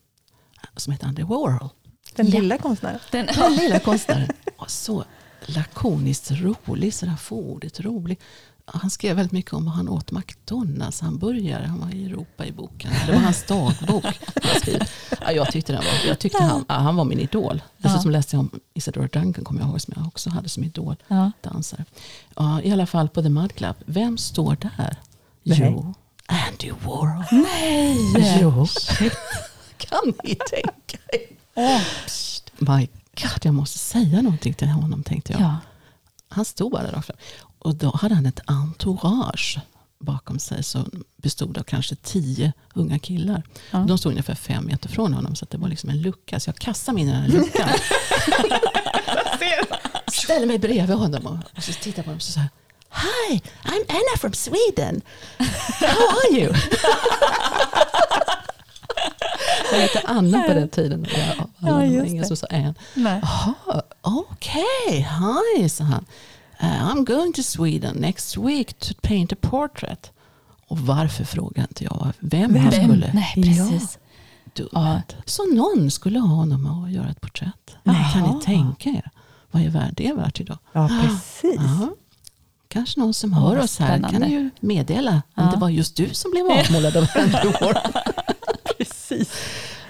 som heter Andy Warhol. Den Ja. lilla konstnären. Den, Den lilla konstnären. Och så lakoniskt rolig, sådär fåordigt rolig. Han skrev väldigt mycket om hur han åt McDonalds hamburgare. Han var i Europa i boken. Det var hans dagbok. Han. Ja, jag tyckte, den var, jag tyckte han, ja, han var min idol. Dessutom läste jag om Isadora Duncan, kommer jag ihåg, som jag också hade som idol. ja. Dansare. Ja, I alla fall på The Mud Club. Vem står där? Nej. Jo, Andy Warhol. Nej! Jo. [LAUGHS] Kan ni tänka er? Psst, My God, jag måste säga någonting till honom tänkte jag. Ja. Han stod bara där rakt fram. Och då hade han ett entourage bakom sig som bestod av kanske tio unga killar. Ja. De stod ungefär fem meter från honom så det var liksom en lucka. Så jag kastade mig in i den här luckan. [LAUGHS] Ställer mig bredvid honom och, och så tittar jag på honom och så säger Hi, I'm Anna from Sweden. How are you? Jag hette Anna på den tiden. Ja, just ingen som sa Ann. Jaha, okej, hi, sa han. Uh, I'm going to Sweden next week to paint a portrait. Och varför frågade inte jag vem, han Vem? skulle? Nej, precis. Ja. Så någon skulle ha honom att göra ett porträtt. Jaha. Kan ni tänka er? Vad är det värt idag? Ja, precis. Ja. Kanske någon som hör oss här kan ju meddela om det var just du som blev avmålad av [LAUGHS] Warhol. [LAUGHS] precis.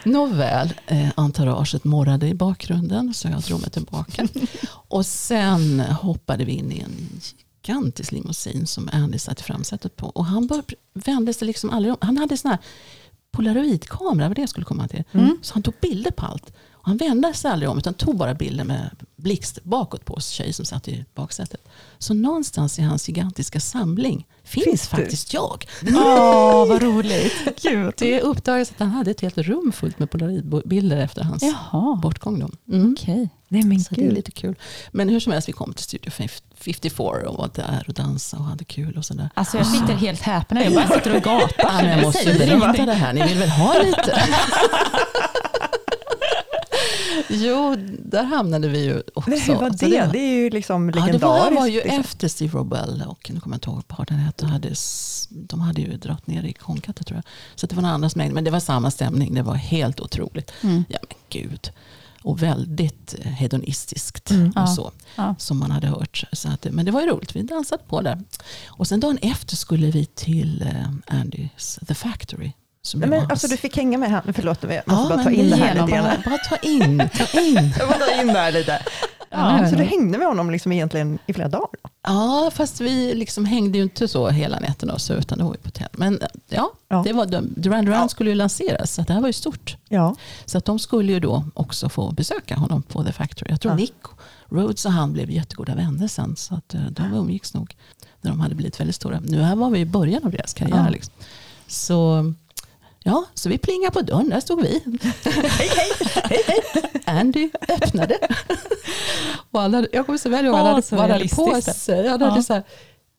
Nåväl, eh, entouraget morrade i bakgrunden så jag drog mig tillbaka. [LAUGHS] Och sen hoppade vi in i en gigantisk limousin som Andy satt i framsätet på. Och han bör, vände sig liksom aldrig om. Han hade sån här polaroidkamera, vad det jag skulle komma till. Så han tog bilder på allt. Och han vände sig aldrig om utan tog bara bilder med blixt bakåt på oss tjej som satt i baksätet. Så någonstans i hans gigantiska samling finns, Finns faktiskt jag. Åh, vad roligt. Gud. Det uppdagades att han hade ett helt rum fullt med polaroidbilder efter hans Jaha, bortgång. Då. Mm. okej. Nej men Så det är lite kul. Men hur som helst, vi kom till Studio 54 och var där och dansade och hade kul och sådär. Alltså jag sitter helt häpen. Jag bara sitter och gapar. Ja, jag måste berätta det här, ni vill väl ha lite? [LAUGHS] jo, där hamnade vi ju också. Men hur var Så det? Det är ju liksom Ja, det legendariskt. var, var ju liksom. efter Steve Robell och nu kommer jag inte ihåg vad parten hette. Hade, de hade ju dragit ner i Konkatte tror jag. Så det var några andra som ägde, men det var samma stämning. Det var helt otroligt. Mm. Ja men gud. Och väldigt eh, hedonistiskt Mm. och så. Ja. Som man hade hört. Så att, men det var ju roligt, vi dansade på där. Och sen dagen efter skulle vi till eh, Andys The Factory. Nej, men, alltså, du fick hänga med här. Förlåt, jag måste Ja, bara ta in det här lite bara, bara ta in, ta [LAUGHS] in. Jag får ta in det här lite. Ja. Så du hängde med honom liksom egentligen i flera dagar? Då? Ja, fast vi liksom hängde ju inte så hela nätterna och så, utan det var ju på hotell. Men ja, Ja. Det var, Duran Duran Ja. skulle ju lanseras, så det här var ju stort. Ja. Så att de skulle ju då också få besöka honom på The Factory. Jag tror Ja. Nick Rhodes och han blev jättegoda vänner sen, så att eh, de umgicks nog när de hade blivit väldigt stora. Nu här var vi i början av deras karriär. Liksom. Så, ja, så vi plingade på dörren, där stod vi. hej, hej, hej, Andy öppnade. och han hade, jag kommer så väl ihåg, han hade, så vad han hade på sig. Han hade Ja. så här,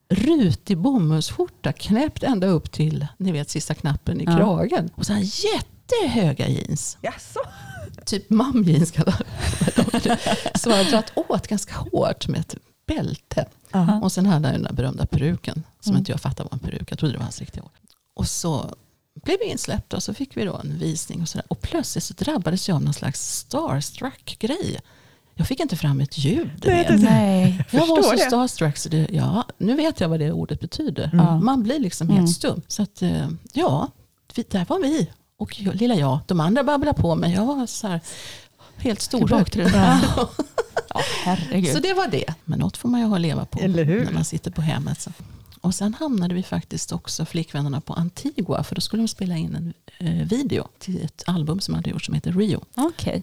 rutig bomullsskjorta knäppt ända upp till ni vet, sista knappen i Ja. kragen. Och så här jättehöga jeans Jaså? typ mamjeans kallar. Som han dragit åt ganska hårt med ett bälte. Ja. Och sen hade han den där berömda peruken. Som Mm. inte jag fattade var en peruk. Jag trodde det var hans riktiga hår. Och så blev vi insläppta och så fick vi då en visning. Och, så där. och plötsligt så drabbades jag av någon slags starstruck-grej. Jag fick inte fram ett ljud. Nej, det- Nej. Jag var förstår så det. starstruck så det, ja, nu vet jag vad det ordet betyder. Mm. Man blir liksom Mm. helt stum. Så att, eh, ja, där var vi. Och jag, lilla jag, de andra babblade på men jag var så här, helt det. [LAUGHS] Ja. Ja, herregud. Så det var det. Men något får man ju ha att leva på Eller hur? när man sitter på hemmet. Så. Och sen hamnade vi faktiskt också flickvännerna på Antigua för då skulle de spela in en eh, video till ett album som hade gjorts som heter Rio. Okej.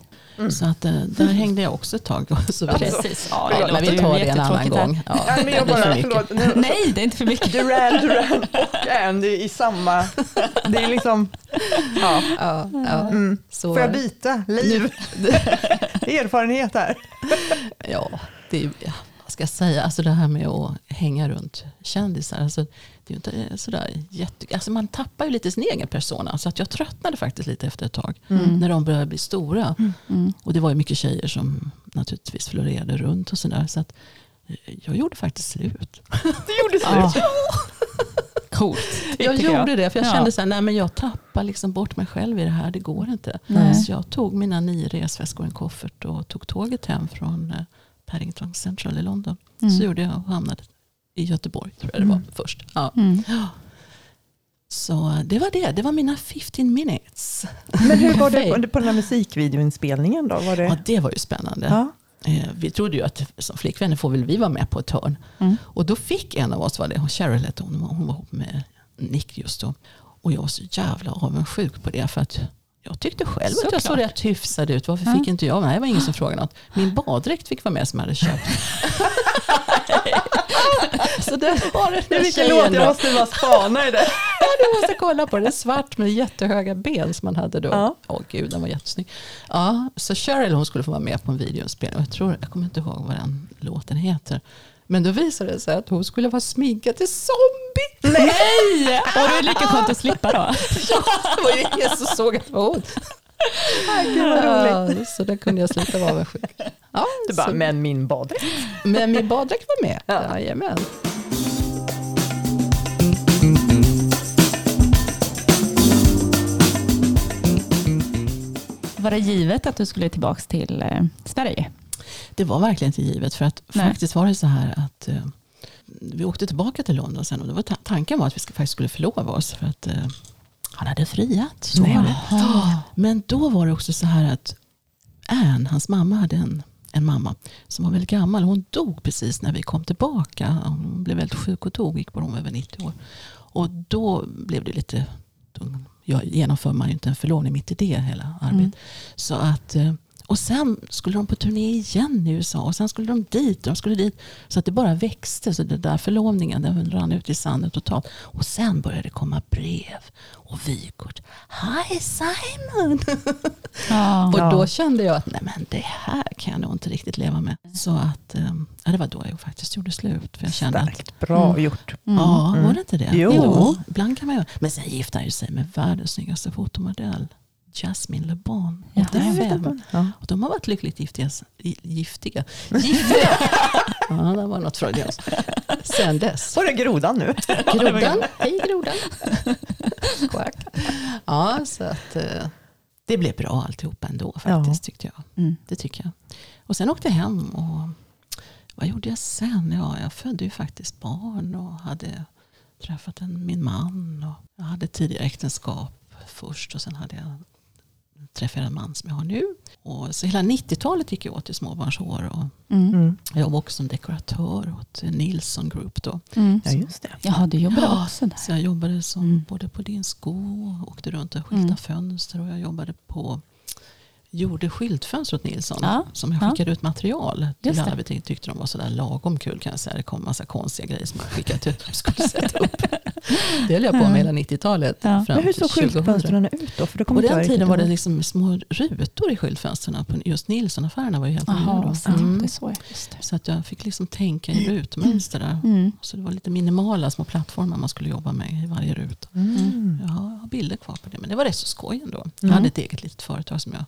Så att, eh, där hängde jag också ett tag. Och så vidare. Precis. Ja, det Men vi tar det en annan gång. Ja, Nej, men jag bara, mycket. förlåt. Nu, Nej, det är inte för mycket. Duran Duran och Andy i samma... Det är liksom... Ja. Ja, ja. Mm. Så, Får jag byta liv? [LAUGHS] Erfarenhet här. Ja, det är vad ska jag säga, alltså det här med att hänga runt kändisar. Alltså, det är inte sådär jätte, alltså man tappar ju lite sin egen persona. Så att jag tröttnade faktiskt lite efter ett tag. När de började bli stora. Mm. Och det var ju mycket tjejer som naturligtvis florerade runt och sådär. Så att eh, jag gjorde faktiskt slut. [LAUGHS] Det gjorde slut. Ja. [LAUGHS] coolt. Jag gjorde det, för jag Ja. kände så här, nej men jag tappar liksom bort mig själv i det här, det går inte. Nej. Så jag tog mina nio resväskor och en koffert och tog tåget hem från eh, Paddington Central i London. Mm. Så gjorde jag och hamnade i Göteborg, tror jag det var först. Ja. Mm. Så det var det, det var mina 15 minutes. Men hur var det [LAUGHS] på, den här musikvideoinspelningen då? Var det... Ja, det var ju spännande. Ja. Eh, vi trodde ju att som flickvänner får väl vi vara med på ett hörn. Mm. Och då fick en av oss, var det, Cheryl hette hon, hon var ihop med Nick just då. Och jag var så jävla avundsjuk på det för att jag tyckte själv att jag såg Såklart. rätt hyfsad ut. Varför fick inte jag? Nej, det var ingen som frågade något. Min baddräkt fick vara med som jag hade köpt. [LAUGHS] så det var är där vilken låt, jag måste bara spana i det. [LAUGHS] Ja, du måste kolla på. Det är svart med jättehöga ben som man hade då. Ja. Åh gud, den var jättesnygg. Ja, så Cheryl hon skulle få vara med på en videoinspelning. Jag, tror, jag kommer inte ihåg vad den låten heter. Men då visade det sig att hon skulle vara sminkad till zombie. Nej! Och det är lika skönt att slippa då. [LAUGHS] Ja, det var ju ingen som såg att det var hon. Ja, så där kunde jag sluta vara avundsjuk. Ja, Du bara, så- men min baddräkt. men min baddräkt var med. Ja. Jajamän. Var det givet att du skulle tillbaka till eh, Sverige? Det var verkligen inte givet. För att Nej. faktiskt var det så här att eh, vi åkte tillbaka till London sen. Och det var ta- tanken var att vi ska, faktiskt skulle förlova oss. För att eh, han hade friat. Så det. Men då var det också så här att Anne, hans mamma, hade en, en mamma som var väldigt gammal. Hon dog precis när vi kom tillbaka. Hon blev väldigt sjuk och dog, gick på om över 90 år. Och då blev det lite, då genomför man ju inte en förlovning mitt i det hela arbetet. Så att, eh, och sen skulle de på turné igen i USA och sen skulle de dit och de skulle dit. Så att det bara växte. Så det där förlovningen den rann ut i sanden totalt. Och sen började det komma brev och vykort. Hi Simon! Ja. Och Ja. då kände jag att nej men det här kan jag nog inte riktigt leva med. Så att, eh, ja, det var då jag faktiskt gjorde slut. För jag kände att, Starkt, bra Mm. gjort. ja, var det inte det? Jo. ibland kan man göra. Men sen gifte han ju sig med världens snyggaste fotomodell. Jasmine Le Bon, Ja. 85. Ja. Och de har varit lyckligt giftiga. Giftiga? [LAUGHS] Giftiga! ja, det var något freudianskt. Sen dess. Var det grodan nu? [LAUGHS] Grodan, hej grodan. [LAUGHS] Quack. Ja, så att eh, det blev bra alltihopa ändå faktiskt tyckte jag. Mm. Det tycker jag. Och sen åkte jag hem och vad gjorde jag sen? Ja, jag födde ju faktiskt barn och hade träffat en, min man. Och jag hade tidigare äktenskap först och sen hade jag träffat en man som jag har nu. Och så hela 90-talet gick jag åt i småbarnsår. Och Mm. Mm. jag jobbade också som dekoratör åt Nilsson Group då. Mm. Ja, just det. Jaha, du jobbar Ja, också där. Så jag jobbade som Mm. både på din sko och åkte runt och skyltade Mm. fönster. Och jag jobbade på gjorde skyltfönster åt Nilsson. Ja, Som jag ja. skickade ut material Just till det. alla. Jag tyckte de var sådär lagom kul kan jag säga. Det kom en massa konstiga grejer som jag skickade ut. De skulle sätta upp. Det höll jag på med hela 90-talet. Ja. Fram Men hur såg 2000. skyltfönstren ut då? För det På den tiden var det liksom små rutor i skyltfönstren. På just Nilsson-affärerna var ju helt nya Mm. det är så. Just det. Så att jag fick liksom tänka i rutmönster där. Mm. Så det var lite minimala små plattformar man skulle jobba med i varje ruta. Mm. Jag har bilder kvar på det, men det var rätt så skoj ändå. Jag Mm. hade ett eget litet företag som jag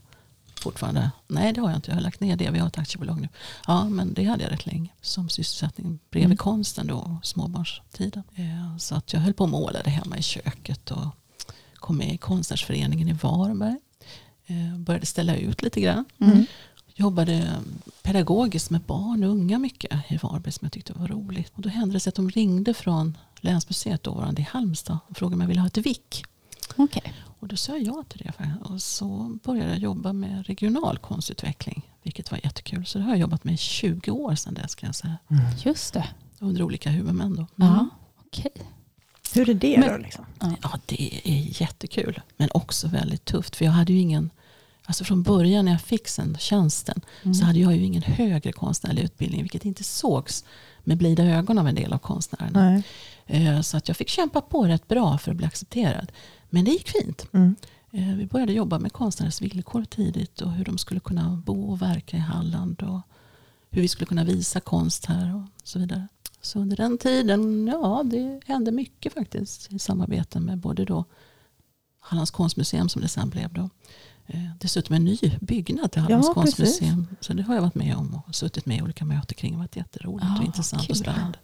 fortfarande, nej det har jag inte, jag har lagt ner det, vi har ett aktiebolag nu. Ja, men det hade jag rätt länge som sysselsättning bredvid Mm. konsten då, och småbarnstiden. Eh, Så att jag höll på och målade hemma i köket och kom med i konstnärsföreningen i Varberg. Eh, Började ställa ut lite grann. Mm. Jobbade pedagogiskt med barn och unga mycket i Varberg som jag tyckte var roligt. Och då hände det sig att de ringde från länsmuseet dåvarande i Halmstad och frågade om jag ville ha ett vick. Okej. Och då sa jag ja till det. Och så började jag jobba med regional konstutveckling. Vilket var jättekul. Så det har jag jobbat med i 20 år sedan dess kan jag säga. Just det. Under olika huvudmän då. Ja, okej. Hur är det Men- då? Liksom? Ja, det är jättekul. Men också väldigt tufft. För jag hade ju ingen... Alltså från början när jag fick sen tjänsten så hade jag ju ingen högre konstnärlig utbildning. Vilket inte sågs med blida ögon av en del av konstnärerna. Nej. Eh, Så att jag fick kämpa på rätt bra för att bli accepterad. Men det gick fint. Mm. Eh, Vi började jobba med konstnärers villkor tidigt och hur de skulle kunna bo och verka i Halland och hur vi skulle kunna visa konst här och så vidare. Så under den tiden, ja det hände mycket faktiskt i samarbete med både då Hallands konstmuseum som det sen blev då. Eh, Dessutom en ny byggnad till Hallands Ja, konstmuseum. Så det har jag varit med om och suttit med i olika möten kring. Det har varit jätteroligt Ja, och intressant kul. och spännande.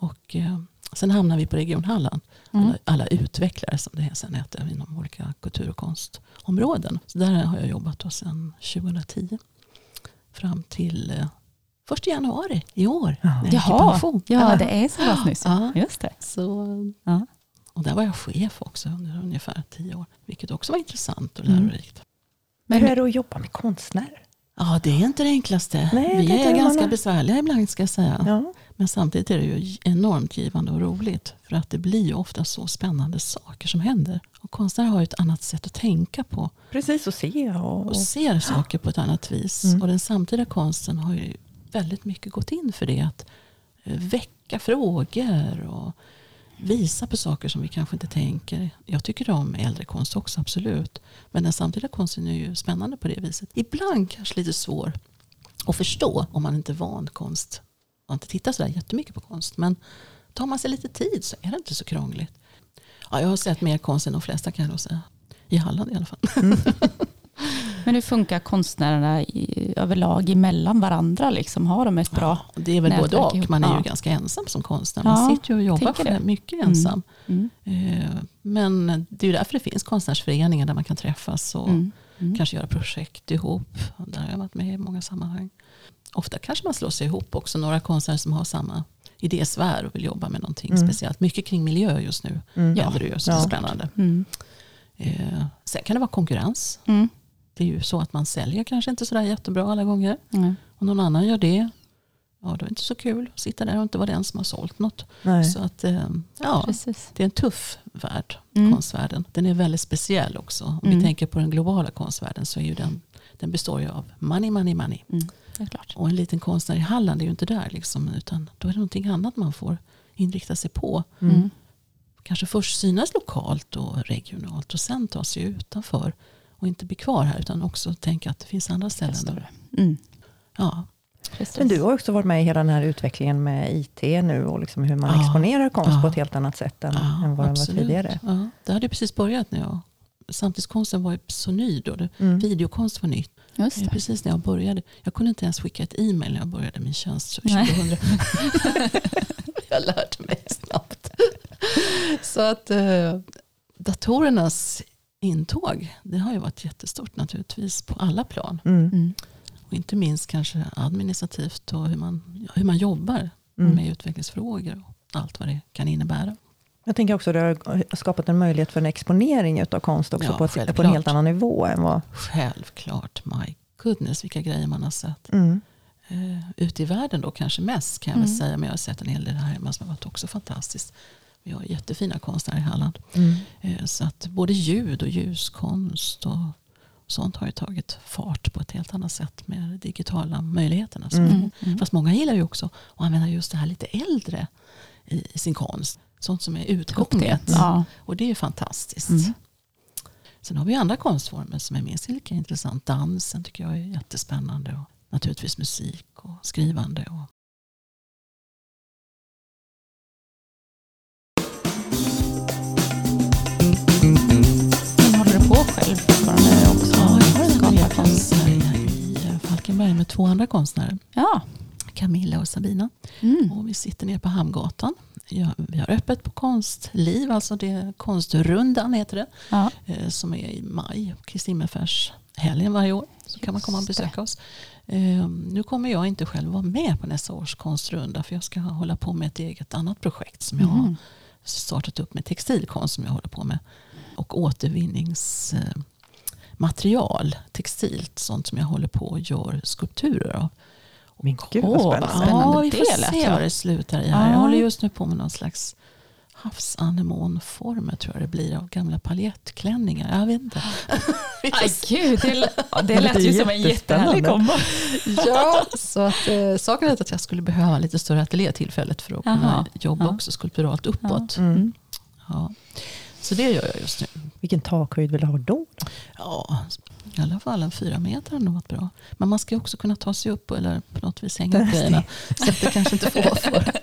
Och eh, sen hamnar vi på Region Halland. Mm. Alla, alla utvecklare som det sen heter inom olika kultur och konstområden. Så där har jag jobbat då sedan 2010. Fram till eh, 1 januari i år. Ja. Jaha, ja det är så pass nyss. Ja. Just det. Så, Ja. och där var jag chef också under ungefär tio år. Vilket också var intressant och Mm. lärorikt. Men hur är det att jobba med konstnärer? Ja, det är inte det enklaste. Nej, vi är ganska nå- besvärliga ibland ska jag säga. Ja. Men samtidigt är det ju enormt givande och roligt. För att det blir ju ofta så spännande saker som händer. Och konstnärer har ju ett annat sätt att tänka på. Precis, att se och... Och ser saker på ett annat vis. Mm. Och den samtida konsten har ju väldigt mycket gått in för det. Att eh, väcka frågor och visa på saker som vi kanske inte tänker. Jag tycker om äldre konst också, absolut. Men den samtida konsten är ju spännande på det viset. Ibland kanske lite svår att förstå om man inte är van konst. Man inte tittar sådär jättemycket på konst. Men tar man sig lite tid så är det inte så krångligt. Ja, jag har sett mer konst än de flesta kan jag nog säga. I Halland i alla fall. [LAUGHS] Men hur funkar konstnärerna i, överlag emellan varandra? Liksom? Har de ett bra... Ja, det är väl både och. Man är ju Ja. ganska ensam som konstnär. Man Ja, sitter ju och jobbar själv, mycket ensam. Mm. Eh, Men det är ju därför det finns konstnärsföreningar där man kan träffas och Mm. Mm. kanske göra projekt ihop. Där har jag varit med i många sammanhang. Ofta kanske man slår sig ihop också. Några konstnärer som har samma idésfär och vill jobba med någonting Mm. speciellt. Mycket kring miljö just nu. Mm. Ja. Det ju så Ja. spännande. Mm. Eh, Sen kan det vara konkurrens. Mm. Det är ju så att man säljer kanske inte sådär jättebra alla gånger. Mm. Om någon annan gör det, ja då är det inte så kul att sitta där och inte vara den som har sålt något. Nej. Så att, eh, ja, Precis. det är en tuff värld, Mm. konstvärlden. Den är väldigt speciell också. Om Mm. vi tänker på den globala konstvärlden så är ju den, den består ju av money, money, money. Mm. Det är klart. Och en liten konstnär i Halland är ju inte där liksom, utan då är det någonting annat man får inrikta sig på. Mm. Mm. Kanske först synas lokalt och regionalt och sen ta sig utanför och inte bli kvar här utan också tänka att det finns andra ställen. Mm. Ja, Precis. Men du har också varit med i hela den här utvecklingen med IT nu och liksom hur man Ja. exponerar konst Ja. på ett helt annat sätt än, ja än vad den var absolut. tidigare. Ja, det hade precis börjat när jag Samtidskonsten var ju så ny då. Det, Mm. Videokonst var nytt. Just Det det. precis när jag började. Jag kunde inte ens skicka ett e-mail när jag började min tjänst [LAUGHS] Nej. 2000. [LAUGHS] jag lärde mig snabbt. Så att eh, datorernas intåg, det har ju varit jättestort naturligtvis på alla plan. Mm. Mm. Och inte minst kanske administrativt och hur man, hur man jobbar Mm. med utvecklingsfrågor och allt vad det kan innebära. Jag tänker också att det har skapat en möjlighet för en exponering av konst också Ja, på, ett, på en helt annan nivå än vad... Självklart, my goodness vilka grejer man har sett. Mm. eh, ute i världen då kanske mest kan jag väl Mm. säga. Men jag har sett en hel del här hemma som har varit också fantastiskt. Vi har jättefina konstnärer i Halland. Mm. Eh, så att både ljud och ljuskonst och sånt har ju tagit fart på ett helt annat sätt med de digitala möjligheterna. Mm. Mm. Fast många gillar ju också att använda just det här lite äldre i, i sin konst. Sånt som är utgånget. Ja. Och det är fantastiskt. Mm. Sen har vi andra konstformer som är minst lika intressant. Dansen tycker jag är jättespännande. Och naturligtvis musik och skrivande. Och håller du på själv fortfarande också? Ja, jag har en Skapa ateljé konst? i Falkenberg med två andra konstnärer. Ja. Camilla och Sabina. Mm. Och vi sitter nere på Hamngatan. Ja, vi har öppet på Konstliv, alltså det konstrundan heter det. Ja. eh, Som är i maj, Kristi helgen varje år. Så kan man komma och Just det. besöka oss. Eh, Nu kommer jag inte själv vara med på nästa års konstrunda. För jag ska hålla på med ett eget annat projekt som jag har Mm. startat upp med textilkonst som jag håller på med. Och återvinningsmaterial, textilt, sånt som jag håller på och gör skulpturer av. Men gud vad spännande. spännande. Ja, vi Det får lät se vad det slutar i här. Jag Ja. håller just nu på med någon slags havsanemonformer tror jag det blir av gamla paljettklänningar. Jag vet inte. [LAUGHS] Aj, gud, det, ja, det [LAUGHS] Det lät låter ju som en jättehärlig kombo. [LAUGHS] ja, så att, eh, saken är att jag skulle behöva lite större ateljé tillfället för att kunna Jaha. jobba Ja. också skulpturalt uppåt. Ja. Mm. Så det gör jag just nu. Vilken takhöjd vill du ha då? Ja, i alla fall en fyra meter hade nog varit bra. Men man ska ju också kunna ta sig upp eller på något vis hänga upp grejerna. Så det kanske inte får vara för. [LAUGHS]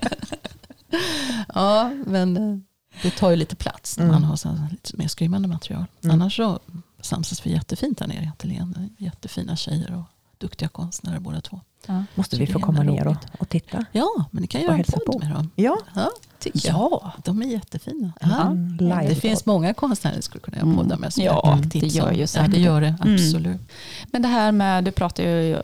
Ja, men eh, det tar ju lite plats när man Mm. har så lite mer skrymmande material. Mm. Annars så samsas vi jättefint där nere i ateljén. Jättefina tjejer och duktiga konstnärer båda två. Ja. Måste vi få komma ner och, och titta? Ja, men ni kan göra en podd på. med dem. Ja, Ja, tycker jag. Ja, De är jättefina. Ja. Ja. Det finns många konstnärer som skulle kunna göra Mm. poddar med. som Ja, det gör ju Ja, säkert det gör det. Mm. Absolut. Men det här med, du pratar ju,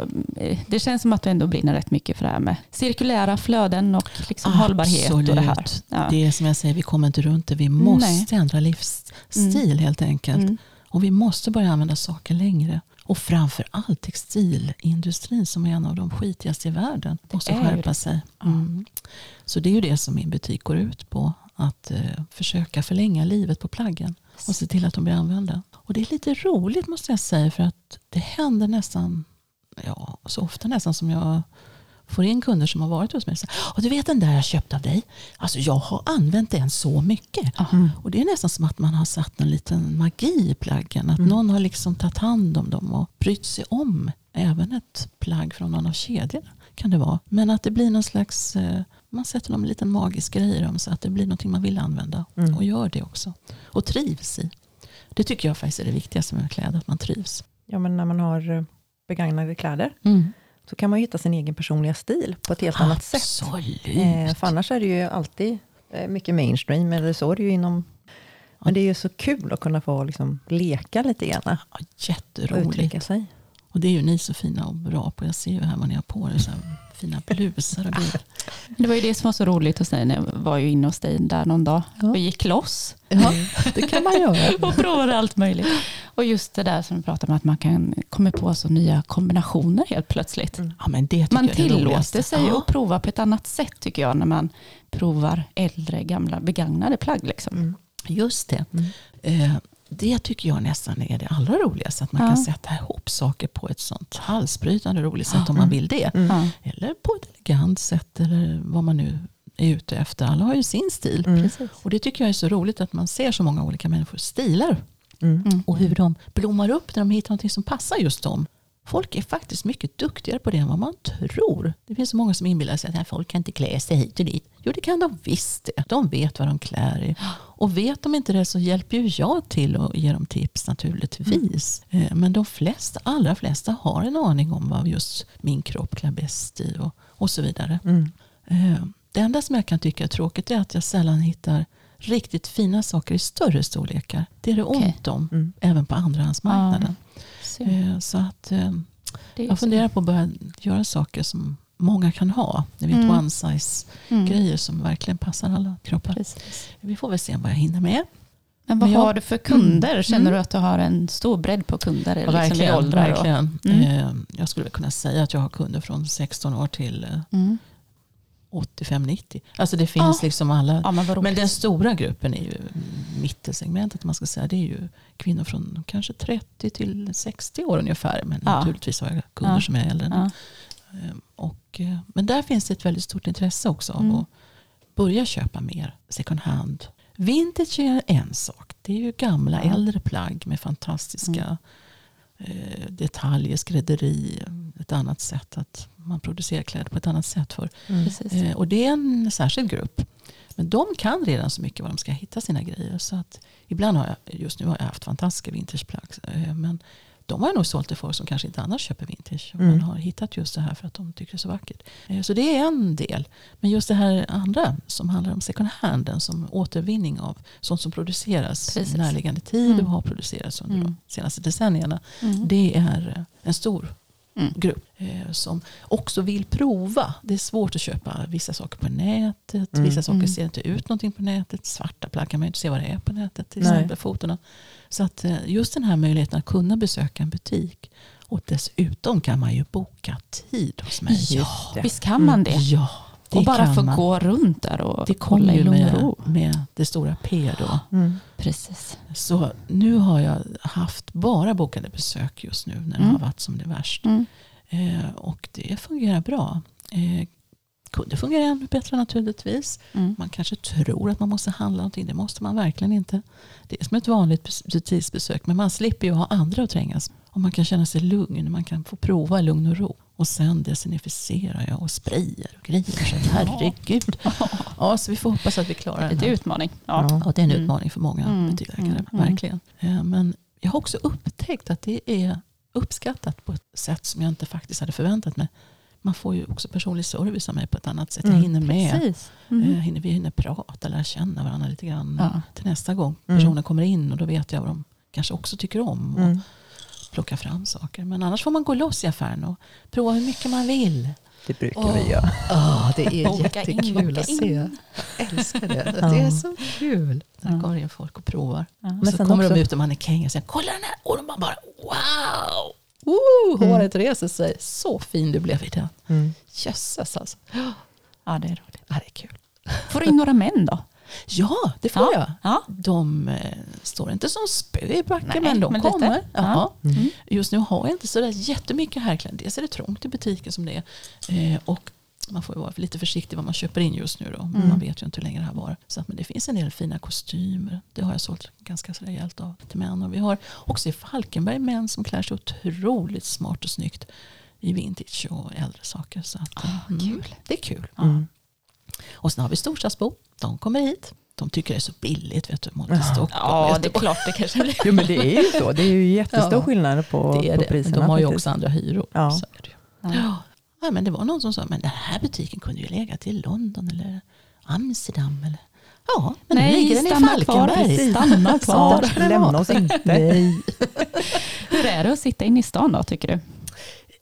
det känns som att du ändå brinner rätt mycket för det här med cirkulära flöden och liksom hållbarhet och det här. Absolut. Ja. Det är som jag säger, vi kommer inte runt det. Vi måste ändra livsstil helt enkelt. Mm. Och vi måste börja använda saker längre. Och framför allt textilindustrin som är en av de skitigaste i världen. måste är ju skärpa det. sig. Mm. Så det är ju det som min butik går ut på. Att eh, försöka förlänga livet på plaggen. Och se till att de blir använda. Och det är lite roligt måste jag säga. För att det händer nästan, ja så ofta nästan som jag får in kunder som har varit hos mig och säger "Ja, du vet den där jag köpte av dig. Alltså jag har använt den så mycket. Mm. Och det är nästan som att man har satt en liten magi i plaggen. Att någon har liksom tagit hand om dem och brytt sig om även ett plagg från någon av kedjorna. Kan det vara. Men att det blir någon slags, eh, man sätter någon liten magisk grej i dem så att det blir någonting man vill använda. Mm. Och gör det också. Och trivs i. Det tycker jag faktiskt är det viktigaste med kläder, att man trivs. Ja, men när man har eh, begagnade kläder så kan man hitta sin egen personliga stil på ett helt annat sätt. Absolut. Eh, för annars är det ju alltid eh, mycket mainstream, eller så är det ju inom... Men det är ju så kul att kunna få liksom, leka lite grann Ja, och jätteroligt. uttrycka sig. Och det är ju ni så fina och bra på. Jag ser ju här vad ni har på er. Så fina blusar och grejer. Det var ju det som var så roligt hos dig när jag var ju inne hos dig där någon dag och gick loss. Ja, det kan man göra. [LAUGHS] och provade allt möjligt. Och just det där som vi pratade om att man kan komma på så nya kombinationer helt plötsligt. Ja, men det Man jag tillåter sig ja. att prova på ett annat sätt tycker jag när man provar äldre, gamla, begagnade plagg. Liksom. Mm. Just det. Mm. Eh, det tycker jag nästan är det allra roligaste. Att man Ja. kan sätta ihop saker på ett sånt halsbrytande roligt sätt Ja. om man vill det. Mm. Eller på ett elegant sätt eller vad man nu är ute efter. Alla har ju sin stil. Mm. Och det tycker jag är så roligt att man ser så många olika människors stilar. Mm. Mm. Och hur de blommar upp när de hittar något som passar just dem. Folk är faktiskt mycket duktigare på det än vad man tror. Det finns så många som inbillar sig att "Nej, folk kan inte klä sig hit och dit. Jo, det kan de visst det. De vet vad de klär i. Och vet de inte det så hjälper ju jag till och ger dem tips naturligtvis. Eh, Men de flesta, allra flesta har en aning om vad just min kropp klär bäst i och, och så vidare. Mm. Eh, Det enda som jag kan tycka är tråkigt är att jag sällan hittar riktigt fina saker i större storlekar. Det är det Okej. ont om, Mm. även på andrahandsmarknaden. Så, Eh, Så att eh, jag funderar på att börja göra saker som många kan ha. Ni vet Mm. one size Mm. som verkligen passar alla kroppar. Precis. Vi får väl se vad jag hinner med. Men vad Men jag- har du för kunder? Känner Mm. du att du har en stor bredd på kunder? Ja, liksom åldrar och- verkligen. Mm. Eh, Jag skulle kunna säga att jag har kunder från 16 år till eh, Mm. 85-90. Alltså det finns Ja. liksom alla. Ja, men. Men den stora gruppen är ju mittensegmentet. Man ska säga. Det är ju kvinnor från kanske 30 till 60 år ungefär. Men Ja. naturligtvis har jag kunder som är äldre. Ehm, Och, eh, men där finns det ett väldigt stort intresse också av Mm. att börja köpa mer second hand. Vintage är en sak. Det är ju gamla äldre plagg med fantastiska eh, detaljer, skrädderi. Ett annat sätt att man producerar kläder på ett annat sätt för. Mm. Eh, och det är en särskild grupp. Men de kan redan så mycket var de ska hitta sina grejer. Så att ibland har jag, just nu har jag haft fantastiska vintageplagg. eh, Men de har jag nog sålt till folk som kanske inte annars köper vintage. Mm. Man har hittat just det här för att de tycker det är så vackert. Eh, Så det är en del. Men just det här andra som handlar om second hand. Som återvinning av sånt som produceras Precis. i närliggande tid Mm. och har producerats under Mm. de senaste decennierna. Mm. Det är eh, en stor Mm. grupp eh, som också vill prova. Det är svårt att köpa vissa saker på nätet. Mm. Vissa saker Mm. ser inte ut någonting på nätet. Svarta plagg kan man inte se vad det är på nätet. Till Nej. exempel fotona. Så att eh, just den här möjligheten att kunna besöka en butik. Och dessutom kan man ju boka tid hos mig. Ja, visst kan man det? Ja, det och bara få gå runt där och Det i ju med, med det stora P då. Mm. Precis. Så nu har jag haft bara bokade besök just nu när det Mm. har varit som det värst. Mm. Eh, och det fungerar bra. Eh, kunde fungera ännu bättre naturligtvis. Mm. Man kanske tror att man måste handla någonting. Det måste man verkligen inte. Det är som ett vanligt bes- butiksbesök. Men man slipper ju ha andra att trängas. Och man kan känna sig lugn. Man kan få prova lugn och ro. Och sen desinficerar jag och sprayar och grejer. Så herregud. Ja, så vi får hoppas att vi klarar den Lite här. utmaning. Ja. Ja. Ja, det är en Mm. utmaning för många Mm, butiksläkare. mm, mm. Verkligen. Eh, Men jag har också upptäckt att det är uppskattat på ett sätt som jag inte faktiskt hade förväntat mig. Man får ju också personlig service av mig på ett annat sätt. Mm, Jag hinner med. Precis. Mm. Eh, hinner, vi hinner prata, lära känna varandra lite grann. Ja. Till nästa gång Mm. personen kommer in och då vet jag vad de kanske också tycker om. Och Mm. Plocka fram saker. Men annars får man gå loss i affären och prova hur mycket man vill. Det brukar vi göra. Ja, det är Boka jättekul att in. se. Jag älskar det. Ja. Det är så kul när det Ja. kommer in folk och provar. Ja. Och så sen kommer också- de ut och mannekänger och säger kolla den här. Och de bara, bara wow! Woo, håret reser sig. Så fin du blev i den. Mm. Jösses alltså. ja, det är roligt. Ja, det är kul. Får du in några män då? Ja, det får Ja. jag. Ja. De eh, står inte som spö i backen, Nej, men de men kommer. Mm. Just nu har jag inte så där jättemycket härkläder. Dels är det trångt i butiken som det är. Eh, och man får ju vara lite försiktig vad man köper in just nu. Då. Mm. Man vet ju inte hur länge det här var. Så att, men det finns en del fina kostymer. Det har jag sålt ganska rejält av till män. Och vi har också i Falkenberg män som klär sig otroligt smart och snyggt i vintage och äldre saker. Så att, eh, kul. Det är kul. Mm. Och sen har vi storstadsbo. De kommer hit. De tycker det är så billigt vet du, mot i Stockholm. Ja, det är klart det kanske blir. Jo men det är ju så. Det är ju jättestor Ja. skillnad på, det är på det. Priserna. de har ju faktiskt. också andra hyror. Ja. Så är det ju. Ja. Ja. Ja, men det var någon som sa, men den här butiken kunde ju legat i London eller Amsterdam. Eller... Ja, men nu ligger den i stanna kvar. Falkenberg. Stanna kvar. Lämna oss [LAUGHS] inte. Nej. [LAUGHS] Hur är det att sitta inne i stan då, tycker du?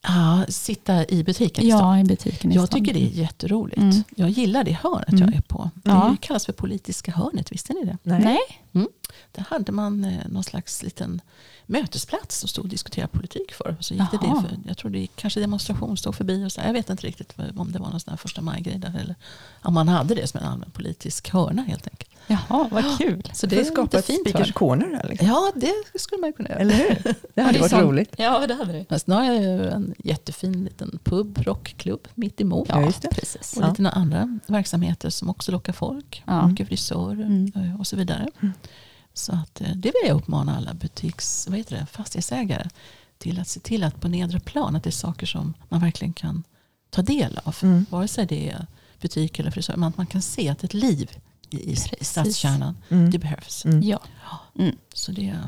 Ja, sitta i butiken. i stan. Ja, i butiken i Jag stan. tycker det är jätteroligt. Mm. Jag gillar det hörnet Mm. jag är på. Det Ja. kallas för politiska hörnet, visste ni det? Nej. Nej. Där hade man eh, någon slags liten mötesplats som stod och diskuterade politik för. Så gick det det för, jag tror det kanske demonstration stod förbi. Och så, jag vet inte riktigt om det var någon sån här första maj-grej. Eller om man hade det som en allmän politisk hörna helt enkelt. Jaha, vad kul. Så Det det är skapar lite ett fint speakers corner där liksom. Ja, det skulle man kunna göra. Eller hur? Det hade varit roligt. Ja, det hade det. Men sen har jag ju en jättefin liten pub, rockklubb mitt emot. Ja, just det. precis. Och lite andra verksamheter som också lockar folk. Ja. Mycket frisörer Mm. eh, och så vidare. Så att, eh, det vill jag uppmana alla butiks, vad heter det, fastighetsägare till att se till att på nedre plan att det är saker som man verkligen kan ta del av. Mm. Vare sig det är butik eller frisör. Men att man kan se att ett liv i, stadskärnan. Mm. Det behövs. Mm. Ja. Mm. Så det är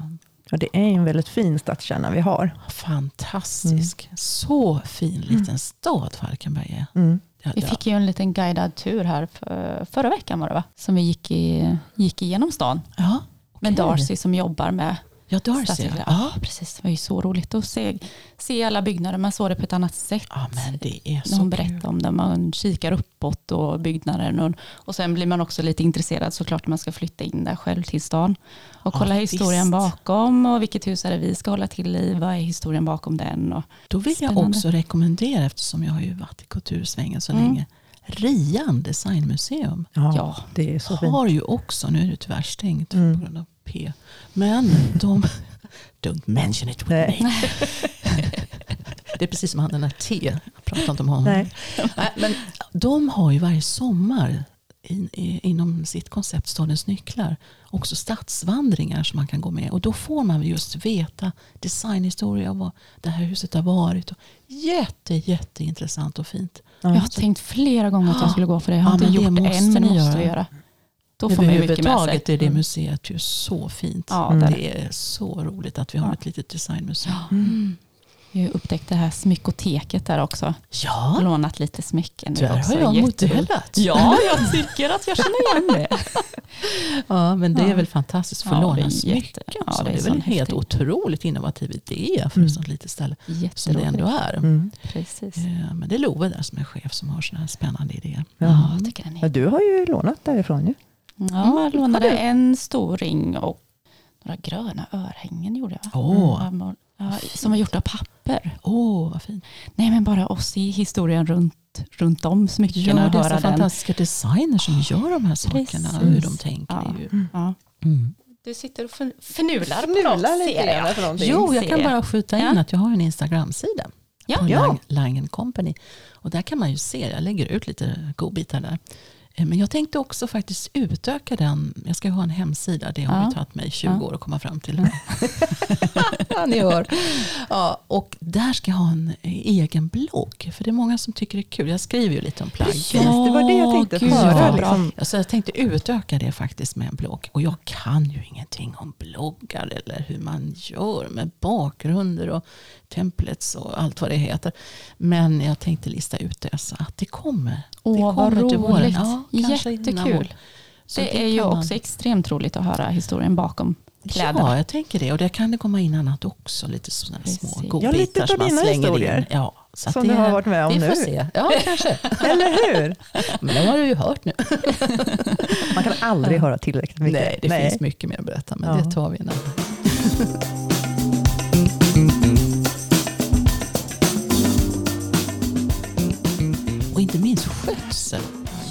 Ja, det är en väldigt fin stadskärna vi har. fantastisk. Så fin liten stad Falkenberg är. Mm. Ja, Vi fick ju en liten guidad tur här för, förra veckan var det va? Som vi gick, i, gick igenom stan. ja, Med okej. Darcy som jobbar med Ja, Darcy. stadsdelar. Ja. Ja, precis. Det var ju så roligt att se, se alla byggnader. Man såg det på ett annat sätt. ja, men det är när så hon berättade om det. Man kikar uppåt och byggnaden. Och, och sen blir man också lite intresserad såklart när man ska flytta in där själv till stan. Och Ja, kolla historien visst. bakom och vilket hus är det vi ska hålla till i. Vad är historien bakom den? Och, Då vill jag Spännande. också rekommendera, eftersom jag har ju varit i kultursvängen så Mm. länge, Rian designmuseum Ja, Ja. det är så fint. har ju också, nu är det tyvärr stängt Mm. på grund av P, men de, don't mention it with Nej. me. [LAUGHS] det är precis som han den där T, jag pratar inte om honom. Nej. Nej, men de har ju varje sommar in, inom sitt koncept Stadens nycklar också stadsvandringar som man kan gå med. Och då får man just veta designhistoria och vad det här huset har varit. Och jätte, jätteintressant och fint. Jag har tänkt flera gånger att jag skulle gå för det. Jag har Ja, inte gjort det än men måste göra. göra. Då får man ju mycket med sig. Är det museet ju så fint. Ja, Mm. Det är så roligt att vi har Ja. ett litet designmuseum. Mm. Jag har upptäckt det här smyckoteket där också. Ja, Lånat lite smycken. Är där har jag modellat. Ja, jag tycker att jag känner igen det. [LAUGHS] Ja, men det är Ja. väl fantastiskt att få Ja, är låna jätte- smycken. ja, det det är är väl en helt häftig- otroligt innovativ idé för Mm. ett sånt litet ställe som det ändå är. Mm. Precis. Eh, Men det är Love där som är chef som har sådana här spännande idéer. Ja, Ja. jag tycker den är Ja, du har ju lånat därifrån ju. Ja, jag lånade en stor ring och några gröna örhängen gjorde jag. Åh, Ja, som var gjort av papper. åh vad fint. Nej men bara oss i historien runt, runt om smyckena Ja, och det är höra så den. fantastiska designers som gör de här sakerna. Precis. Hur de tänker. Ja. ju- Ja. Mm. Du sitter och förn- förnular på något ser jag. för. Jo, jag kan bara skjuta in Ja. att jag har en Instagram-sida. Ja. på Ja. Lang, Langen Company. Och där kan man ju se, jag lägger ut lite godbitar där. Eh, Men jag tänkte också faktiskt utöka den. Jag ska ha en hemsida. Det har Ja. tagit mig 20 Ja. år att komma fram till. ja, [LAUGHS] ni hör. Ja, och där ska jag ha en egen blogg. För det är många som tycker det är kul. Jag skriver ju lite om plagg. Precis, det var det jag tänkte gud, höra. Liksom. Ja, så jag tänkte utöka det faktiskt med en blogg. Och jag kan ju ingenting om bloggar eller hur man gör med bakgrunder och templates och allt vad det heter. Men jag tänkte lista ut det så att det kommer. Åh, det vad kommer till våren. roligt. Ja, kanske. Jättekul. Så Det är ju man- också extremt roligt att höra historien bakom kläderna. Ja, jag tänker det. Och det kan det komma in annat också. Lite sådana små godbitar Ja, lite som av man slänger historier. in. Ja, så Som det, du har varit med om vi nu. får se. Ja, kanske. [LAUGHS] Eller hur? Men det har du ju hört nu. [LAUGHS] Man kan aldrig höra tillräckligt mycket. Nej, det finns mycket mer att berätta. Men Ja. det tar vi en annan. Och inte minst skötsel.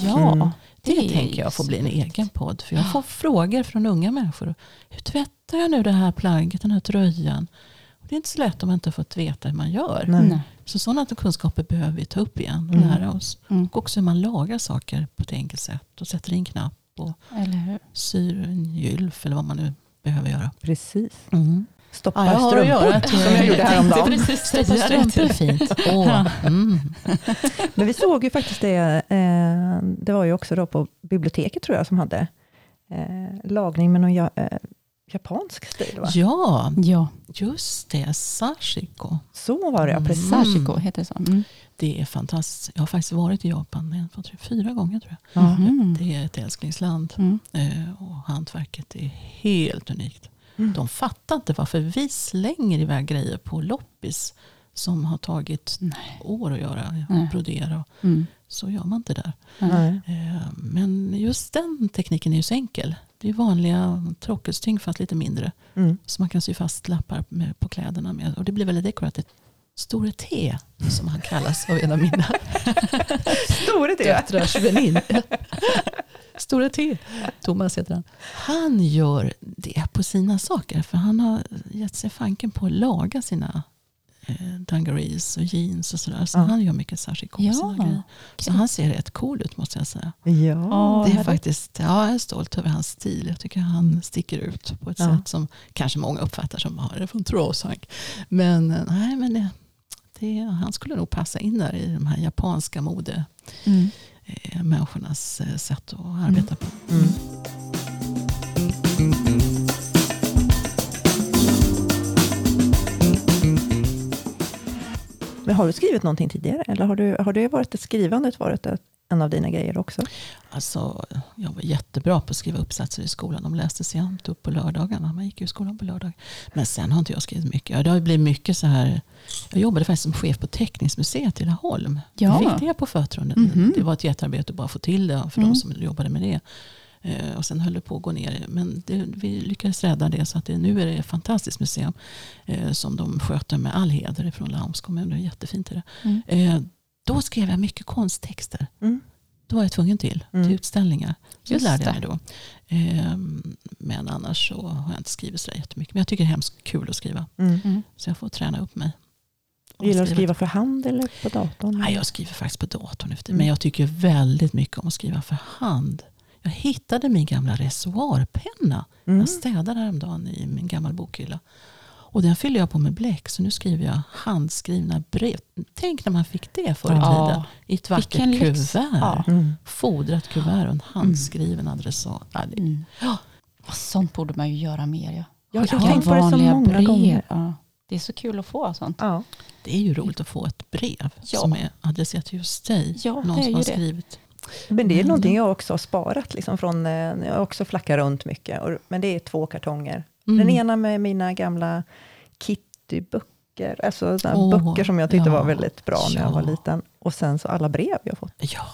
Ja, Mm. Det, är tänker jag får bli en egen podd. För jag får frågor från unga människor. Hur tvättar jag nu det här plagget, den här tröjan? Och det är inte så lätt om man inte har fått veta hur man gör. Nej. Nej. Så sådana kunskaper behöver vi ta upp igen och Mm. lära oss. Mm. Och också hur man lagar saker på ett enkelt sätt. Och sätter in knapp och Eller hur? syr en gylf eller vad man nu behöver göra. Precis. Mm. Stoppa Ja, jag göra strumpor, ett- som jag gjorde häromdagen. [LAUGHS] precis Stoppa strumpor är fint. Åh, mm. [LAUGHS] Men vi såg ju faktiskt det, eh, det var ju också då på biblioteket tror jag som hade eh, lagning med någon eh, japansk stil va? Ja, Ja, just det. Sashiko. Så var det ja, Mm. precis. Sashiko heter det så. Mm. Det är fantastiskt. Jag har faktiskt varit i Japan en, två, tre, fyra gånger tror jag. Ja. Mhm. Det är ett älsklingsland. Mm. Och hantverket är helt unikt. Mm. De fattar inte varför vi slänger iväg grejer på loppis som har tagit Nej. år att göra. Nej. Brodera. och- Mm. Så gör man inte där. Nej. Eh, Men just den tekniken är ju så enkel. Det är vanliga tråckelsting fast lite mindre. Mm. Så man kan sy fast lappar med, på kläderna med. Och det blir väldigt dekorativt. Store T, som han kallas av en av mina [LAUGHS] Store det. döttrars vänin. Store T, Thomas heter han. Han gör det på sina saker. För han har gett sig fanken på att laga sina eh, dungarees och jeans och sådär. Så Ja. han gör mycket särskilt Ja, sina grejer. Så okej. han ser rätt cool ut måste jag säga. Ja. Det är faktiskt, ja, jag är stolt över hans stil. Jag tycker han sticker ut på ett Ja. sätt som kanske många uppfattar som har det från Trollsank. Men eh, nej, men det, det, han skulle nog passa in där i de här japanska mode Mm. Eh, människornas eh, sätt att arbeta på. Mm. Mm. Men har du skrivit någonting tidigare? Eller har, du, har det varit ett skrivandet varit ett, en av dina grejer också? Alltså, jag var jättebra på att skriva uppsatser i skolan. De lästes jämt upp på lördagarna. Man gick ju i skolan på lördag. Men sen har inte jag skrivit mycket. Det har blivit mycket så här. Jag jobbade faktiskt som chef på Teckningsmuseet i Laholm. Ja. Jag fick det på fötterna. Mhm. Det var ett jättearbete att bara få till det för Mm. de som jobbade med det. Eh, Och sen höll det på att gå ner. Men det, vi lyckades rädda det så att det, nu är det ett fantastiskt museum. Eh, som de sköter med all heder från Laholms kommun. Det är jättefint. Det. Mm. Eh, då skrev jag mycket konsttexter. Mm. Då var jag tvungen till, Mm. till utställningar. Det Just lärde jag mig då. Men annars så har jag inte skrivit så jättemycket. Men jag tycker det är hemskt kul att skriva. Mm. Mm. Så jag får träna upp mig. Och Gillar du att skriva för hand eller på datorn? Nej, jag skriver faktiskt på datorn efter. Mm. Men jag tycker väldigt mycket om att skriva för hand. Jag hittade min gamla reservoarpenna. Mm. Jag städade häromdagen i min gamla bokhylla. Och den fyllde jag på med bläck. Så nu skriver jag handskrivna brev. Tänk när man fick det förr i Ja. tiden. I ett vackert Vilken kuvert. Ja. Mm. Fodrat kuvert och en handskriven adressat. Ja, det, Mm. Ja. Sånt borde man ju göra mer. Ja. Jag har tänkt på det så många brev. gånger. Ja. Det är så kul att få sånt. Ja. Det är ju roligt att få ett brev Ja. som är adresserat till just dig. Ja, Någon som har det. skrivit. Men det är Mm. någonting jag också har sparat. Liksom från, eh, jag har också flackat runt mycket. Och, men det är två kartonger. Mm. Den ena med mina gamla Kitty-böcker. Alltså Åh, böcker som jag tyckte ja, var väldigt bra när jag var ja. liten. Och sen så alla brev jag fått. Ja,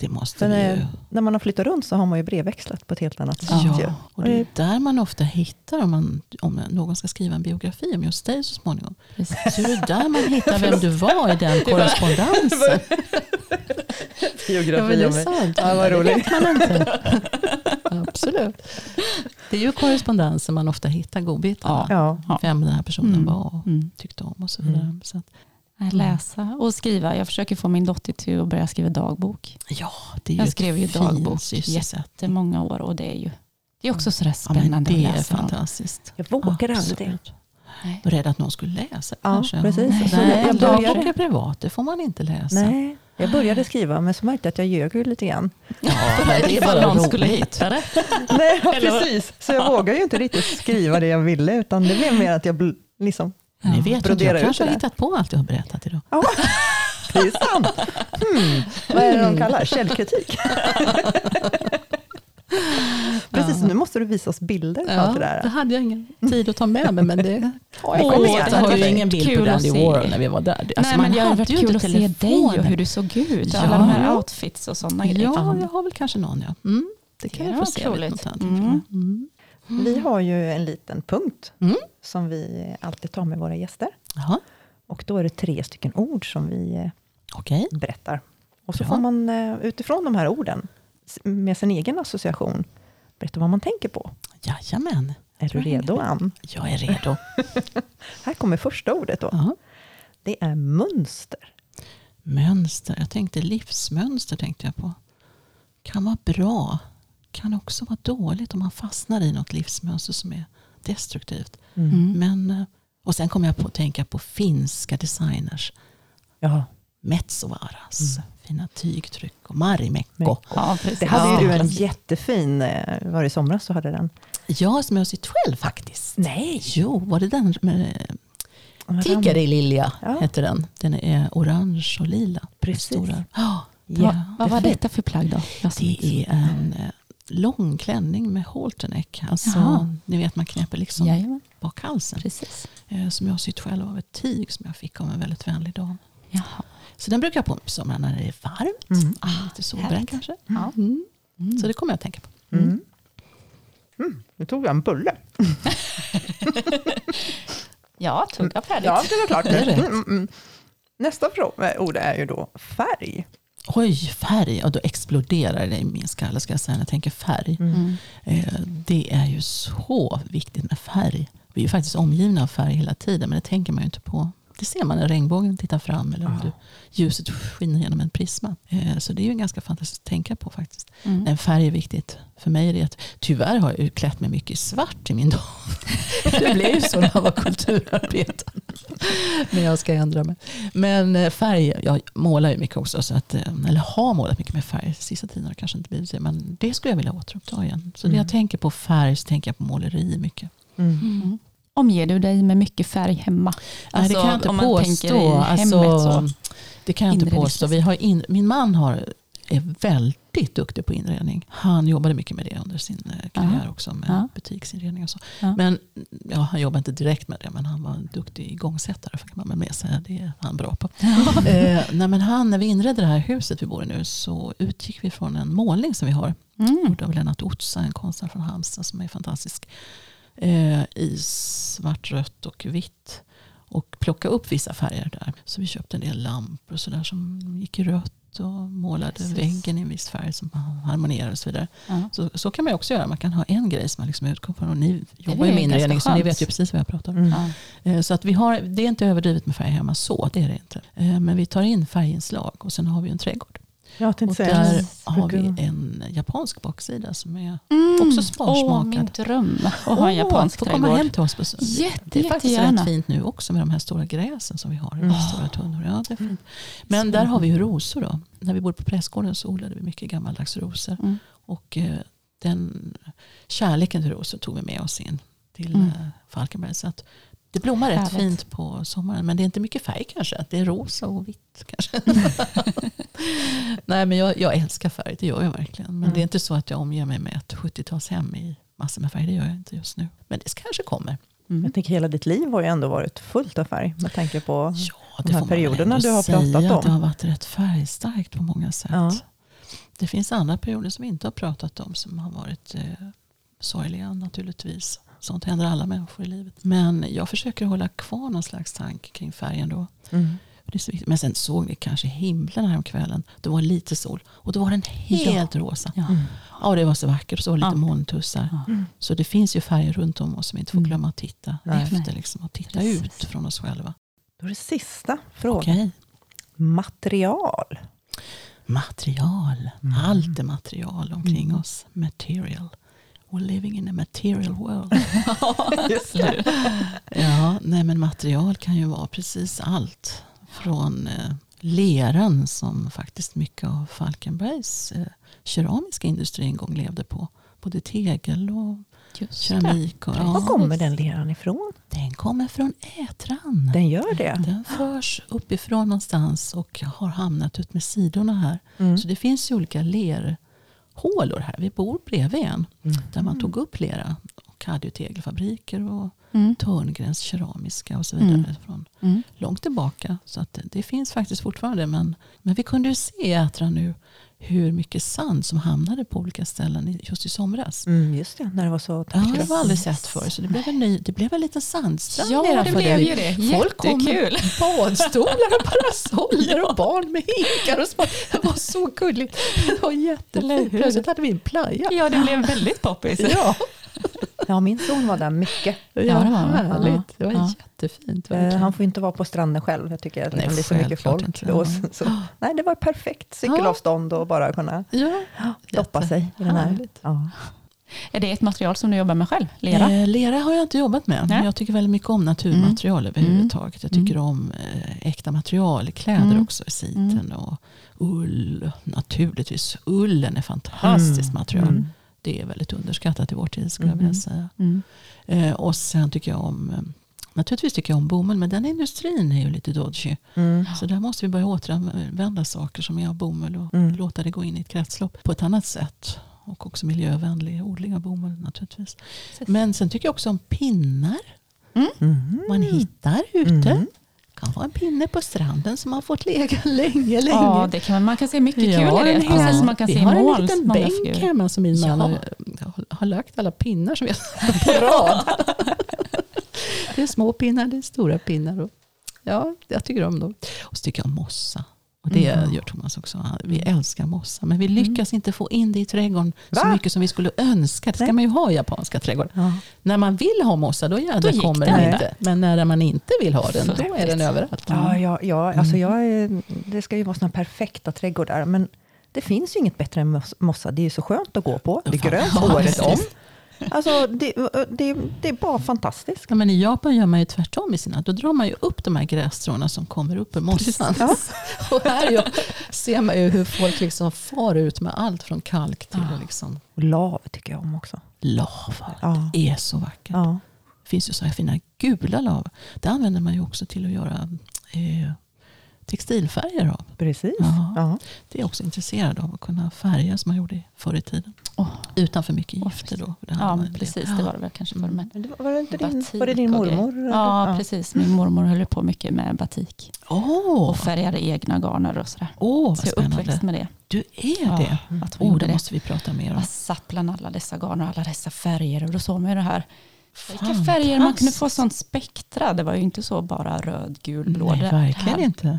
det måste vi när, ju. när man har flyttat runt så har man ju brevväxlat på ett helt annat sätt. ju. Ja, och det är där man ofta hittar om, man, om någon ska skriva en biografi om just dig så småningom. Precis. Så är det där man hittar vem du var i den [LAUGHS] korrespondensen. [LAUGHS] Ja, men det är sant. Ja, vad Det roligt. vet man inte. [LAUGHS] Absolut. Det är ju korrespondensen man ofta hittar godbitarna. Ja. Vem den här personen Mm. var och Mm. tyckte om och så vidare. Mm. Så att, Läsa och skriva. Jag försöker få min dotter till att börja skriva dagbok. Ja, det är ju Jag skrev ju dagbok. Jättemånga år och det är ju det är också sådär Ja, men spännande det att är läsa. om. fantastiskt. Jag vågar aldrig det. Nej. Jag var rädd att någon skulle läsa Ja, kanske. precis. Nej, jag dagbok är privat, det får man inte läsa. Nej, jag började skriva men så märkte jag att jag ljög ju lite grann. Ja, [LAUGHS] men det är bara någon skulle hitta det. Nej, ja, precis. Så jag vågar ju inte riktigt skriva det jag ville utan det blev mer att jag bl- liksom, Ni vet inte, jag kanske det har hittat på allt jag har berättat idag. ja, [LAUGHS] det är sant. Hmm. Vad är det de kallar källkritik? [LAUGHS] Precis, nu måste du visa oss bilder på allt det det där. hade jag ingen tid att ta med mig, men det jag. Åh, Åh, det jag hade har ju ingen bild på Dandy se. Warhol när vi var där. Alltså, Nej, men det hade varit ju kul att se dig och hur du såg ut. Ja. Alla de här Ja. outfits och sådana grejer. Ja, jag har väl kanske någon ja. Mm, det kan Det jag få se. roligt. annat Mm. Mm. Vi har ju en liten punkt Mm. som vi alltid tar med våra gäster. Jaha, Och då är det tre stycken ord som vi eh, okej. berättar. Och så Ja. får man eh, utifrån de här orden, med sin egen association, berätta vad man tänker på. Jajamän, Är du redo, Ann? jag är redo. [LAUGHS] Här kommer första ordet då. Ja. Det är mönster. Mönster, jag tänkte livsmönster tänkte jag på. Kan vara bra, kan också vara dåligt om man fastnar i något livsmönster som är destruktivt. Mm. Men, eh, och sen kom jag på att tänka på finska designers. Ja, Metsovaras, fina tygtryck och Marimekko. Mekko. Ja, det hade ju Ja. du en jättefin, eh, var det i somras du hade den? Ja, som jag har sytt själv faktiskt. Nej! Jo, var det den med Tiggare i lilja Ja. heter den. Den är orange och lila. Precis. Stora. Ja, Ja. Vad var detta för plagg då? Det är en eh, lång klänning med halterneck. Alltså, Jaha. ni vet man knäpper liksom Jajamän, bak halsen. precis. Eh, som jag har sytt själv av ett tyg som jag fick av en väldigt vänlig dam. Jaha. Så den brukar jag på mig på sommaren när det är varmt. Mm. Ah, lite solbränd kanske. Ja. Mm. Så det kommer jag att tänka på. Mm. Mm, nu tog jag en bulle. [LAUGHS] Ja, tugga färdigt. Ja, det var klart. Det är. Mm, mm, mm. Nästa frå- ord är ju då färg. Oj, färg. Och då exploderar det i min skalle ska jag säga när jag tänker färg. Mm. Eh, Det är ju så viktigt med färg. Vi är ju faktiskt omgivna av färg hela tiden men det tänker man ju inte på. Det ser man när regnbågen tittar fram eller om du, ljuset skiner genom en prisma. Eh, Så det är ju ganska fantastiskt att tänka på faktiskt. Mm. En färg är viktigt. För mig är det att, tyvärr har jag klätt mig mycket i svart i min dag. [LAUGHS] Det blev ju så när jag var kulturarbetare. Men jag ska ändra mig. Men eh, färg, jag målar ju mycket också. Så att, eh, eller har målat mycket med färg. Sista tiden har det kanske inte blivit det. Men det skulle jag vilja återuppta igen. Så när jag tänker på färg så tänker jag på måleri mycket. Mm. Omger du dig med mycket färg hemma? Nej, det kan jag inte om man påstå. Alltså, så. det kan jag inte påstå. Vi har in, min man har, är väldigt duktig på inredning. Han jobbade mycket med det under sin eh, karriär också. Med Ja. butiksinredning och så. Ja. Men ja, han jobbade inte direkt med det. Men han var en duktig igångsättare. Kan man med säga. Det är han bra på. [LAUGHS] eh, nej, men han, när vi inredde det här huset vi bor i nu. Så utgick vi från en målning som vi har. Mm. Gjord av Lennart Otsa, en konstnär från Halmstad som är fantastisk. Eh, I svart, rött och vitt. Och plocka upp vissa färger där. Så vi köpte en del lampor och sådär som gick i rött. Och målade Precis. väggen i en viss färg som harmonerar och så vidare. Ja. Så, så kan man också göra. Man kan ha en grej som man liksom utgår från. Och ni jobbar ju med inredning så ni vet ju precis vad jag pratar om. Mm. Ja. Eh, Så att vi har, det är inte överdrivet med färg hemma så, det är det inte. Eh, Men vi tar in färginslag och sen har vi en trädgård. Och säga, där har vi en japansk baksida som är Mm. också sparsmakad. Åh, min dröm att ha en japansk får komma trädgård. hem till oss. På, Jätte, det är faktiskt jättegärna. rätt fint nu också med de här stora gräsen som vi har. Mm. Mm. Stora tunnor. Ja, det är fint. Men där har vi ju rosor då. När vi bodde på prästgården så odlade vi mycket gammaldags rosor. Mm. Och eh, den kärleken till rosor tog vi med oss in till Mm. eh, Falkenberg. Så att det blommar rätt fint på sommaren. Men det är inte mycket färg kanske. Det är rosa och vitt kanske. [LAUGHS] Nej men jag, jag älskar färg, det gör jag verkligen. Men Mm. det är inte så att jag omger mig med ett 70-talshem i massor med färg. Det gör jag inte just nu. Men det kanske kommer. Mm. Jag tänker hela ditt liv har ju ändå varit fullt av färg. Med tanke på... Ja, De här perioderna du har pratat om. Att det har varit rätt färgstarkt på många sätt. Ja. Det finns andra perioder som vi inte har pratat om som har varit eh, sorgliga naturligtvis. Sånt händer alla människor i livet. Men jag försöker hålla kvar någon slags tanke kring färgen då. Mm. Men sen såg ni kanske himlen här om kvällen. Det var lite sol och då var den helt rosa. Ja. Mm. Ja, det var så vackert. Och så var det lite Ja. molntussar. Ja. Så det finns ju färger runt om oss som vi inte får Mm. glömma att titta Nej. efter. Liksom, och titta Precis. ut från oss själva. Då är det sista frågan. Okej. Material. Material. Allt är material omkring oss. Material. We're living in a material world. [LAUGHS] Just det. Ja, nej men material kan ju vara precis allt. Från eh, leran som faktiskt mycket av Falkenbergs eh, keramiska industri en gång levde på. Både tegel och Just keramik. Och, Var ja, kommer den leran ifrån? den kommer från Ätran. Den gör det? Den förs uppifrån någonstans och har hamnat ut med sidorna här. Mm. Så det finns ju olika lerhålor här. Vi bor bredvid en. Mm. Där man tog upp lera. Och hade ju tegelfabriker och Mm. Törngrens keramiska och så vidare. Mm. Från Mm. långt tillbaka. Så att det, det finns faktiskt fortfarande. Men, men vi kunde ju se i Ätran nu hur mycket sand som hamnade på olika ställen just i somras. Mm, just det, när det var så Ja, det vi aldrig sett förr. Så det blev en, ny, det blev en liten sandstrand Ja, det blev där. ju det. Folk kom med badstolar och parasoller och [LAUGHS] barn med hinkar. Och. Det var så gulligt. Det var jättefint. Plötsligt hade vi en playa. Ja, det blev väldigt poppis. Ja, [LAUGHS] Ja, min son var där mycket. ja, Ja, det var härligt. Det var Ja. jättefint. Eh, verkligen. Han får inte vara på stranden själv. Jag tycker att Nej, det blir så mycket folk. inte. Och så, så, nej, det var perfekt cykelavstånd och bara kunna ja, doppa sig i den här. Ja. Är det ett material som du jobbar med själv? Lera? Eh, lera har jag inte jobbat med. Men Nej. jag tycker väldigt mycket om naturmaterial överhuvudtaget. Jag tycker om eh, äkta material. Kläder Mm. också. Siten och ull. Naturligtvis. Ullen är fantastiskt material. Mm. Det är väldigt underskattat i vår tid skulle jag vilja Mhm. säga. Mm. Eh, och sen tycker jag om, eh, naturligtvis tycker jag om bomull, men den industrin är ju lite dodgy. Mm. Så där måste vi börja återanvända saker som är av bomull och Mm. låta det gå in i ett kretslopp på ett annat sätt. Och också miljövänlig odling av bomull naturligtvis. Men sen tycker jag också om pinnar Mm. man hittar ute. Kan vara en pinne på stranden som har fått ligga länge, [LAUGHS] länge. Ja, det kan, man kan se mycket kul Ja, i det. hel- som man kan vi se har mål. en liten bänk figurer. hemma som min man Ja. har, har lagt alla pinnar som vi har på rad. [LAUGHS] det är små pinnar, det är stora pinnar. Och, ja, jag tycker om dem. Och så tycker jag om mossa. Det Mm. gör Thomas också. Vi älskar mossa. Men vi lyckas inte få in det i trädgården så Va? mycket som vi skulle önska. Det ska Nej. man ju ha i japanska trädgårdar. Ja. När man vill ha mossa, då jädrar gick kommer den inte. Men när man inte vill ha den, då är den överallt. Ja, ja, ja, alltså jag är, det ska ju vara såna perfekta trädgårdar, men det finns ju inget bättre än mos- mossa. Det är ju så skönt att gå på. Det är grönt ja, året om. Alltså, det, det, det är bara fantastiskt. Ja, men I Japan gör man ju tvärtom i sina. Då drar man ju upp de här grässtråna som kommer upp ur mossan. Ja. [LAUGHS] Och här ju, ser man ju hur folk liksom far ut med allt från kalk till liksom Och lav tycker jag om också. lava. Ja. Det är så vackert. Ja. Det finns ju så här fina gula lav. Det använder man ju också till att göra eh, textilfärger av. Precis. Ja. Ja. Det är också intresserad av att kunna färga som man gjorde förr i tiden. Åh. Utan för mycket gifter då. Det Ja, precis. det. Det var det väl kanske. Var det med det var, var, det inte din, var det din mormor? Ja, precis. Min mormor höll på mycket med batik. Åh, Och färgade egna garner och sådär. åh, Så vad jag är uppväxt med det. Du är Ja, det? att hon gjorde det det. måste vi prata mer om. Jag satt bland alla dessa garner och alla dessa färger. Och då såg man ju det här. Vilka färger man kunde få sånt spektra. Det var ju inte så bara röd, gul, blå. Nej, Det verkligen här- inte.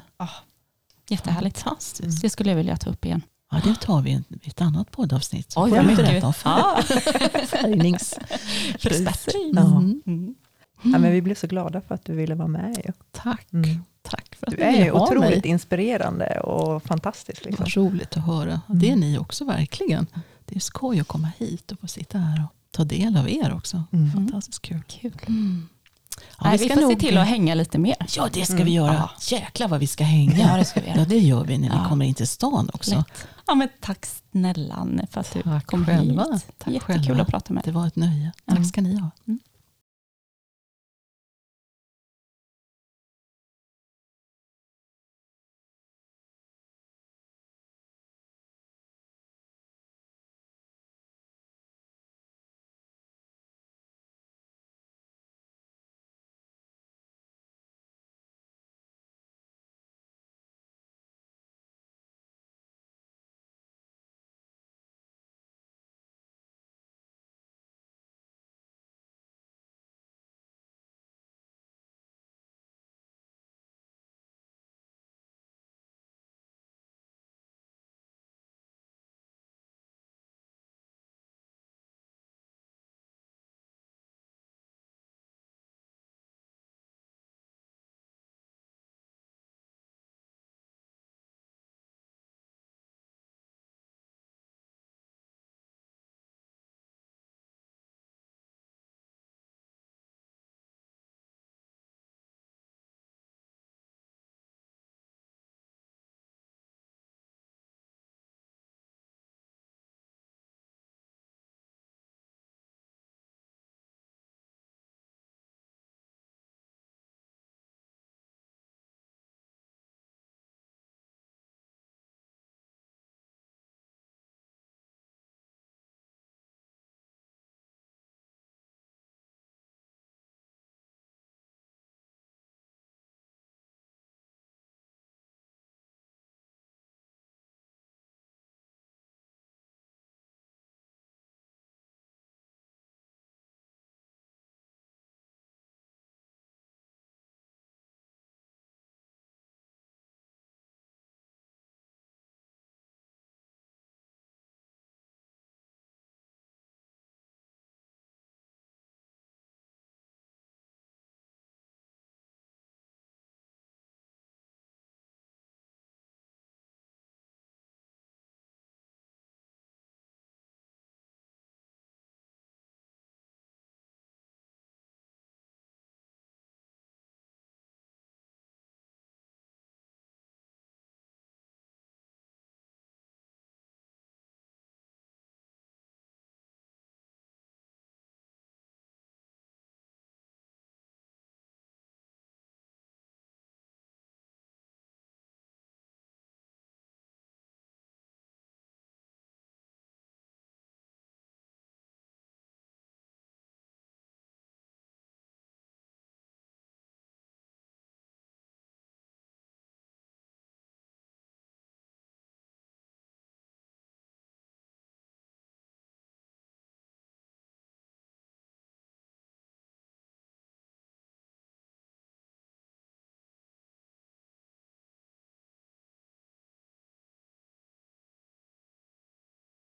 Jättehärligt. Fantastiskt. Det skulle jag vilja ta upp igen. Ja, det tar vi i ett- annat poddavsnitt. Så Oj, vad vi mycket. berätta om. Ja. Mm. Mm. Ja, men vi blev så glada för att du ville vara med. Tack. Mm. Tack för att Du är ju otroligt mig. inspirerande och fantastisk. Liksom. Vad roligt att höra. Det är ni också verkligen. Det är skoj att komma hit och få sitta här och ta del av er också. Mm. Fantastiskt kul. Kul. Mm. Ja, Nej, vi ska får nog- se till att hänga lite mer. Ja, det ska Mm. vi göra. Ja. Jäklar vad vi ska hänga. Ja, det ska vi göra. Ja, det gör vi när vi Ja. kommer in till stan också. Lätt. Ja, men tack snälla för att du Tack kom själva. hit. Tack Jättekul själva. att prata med Det var ett nöje. Mm. Tack ska ni ha. Mm.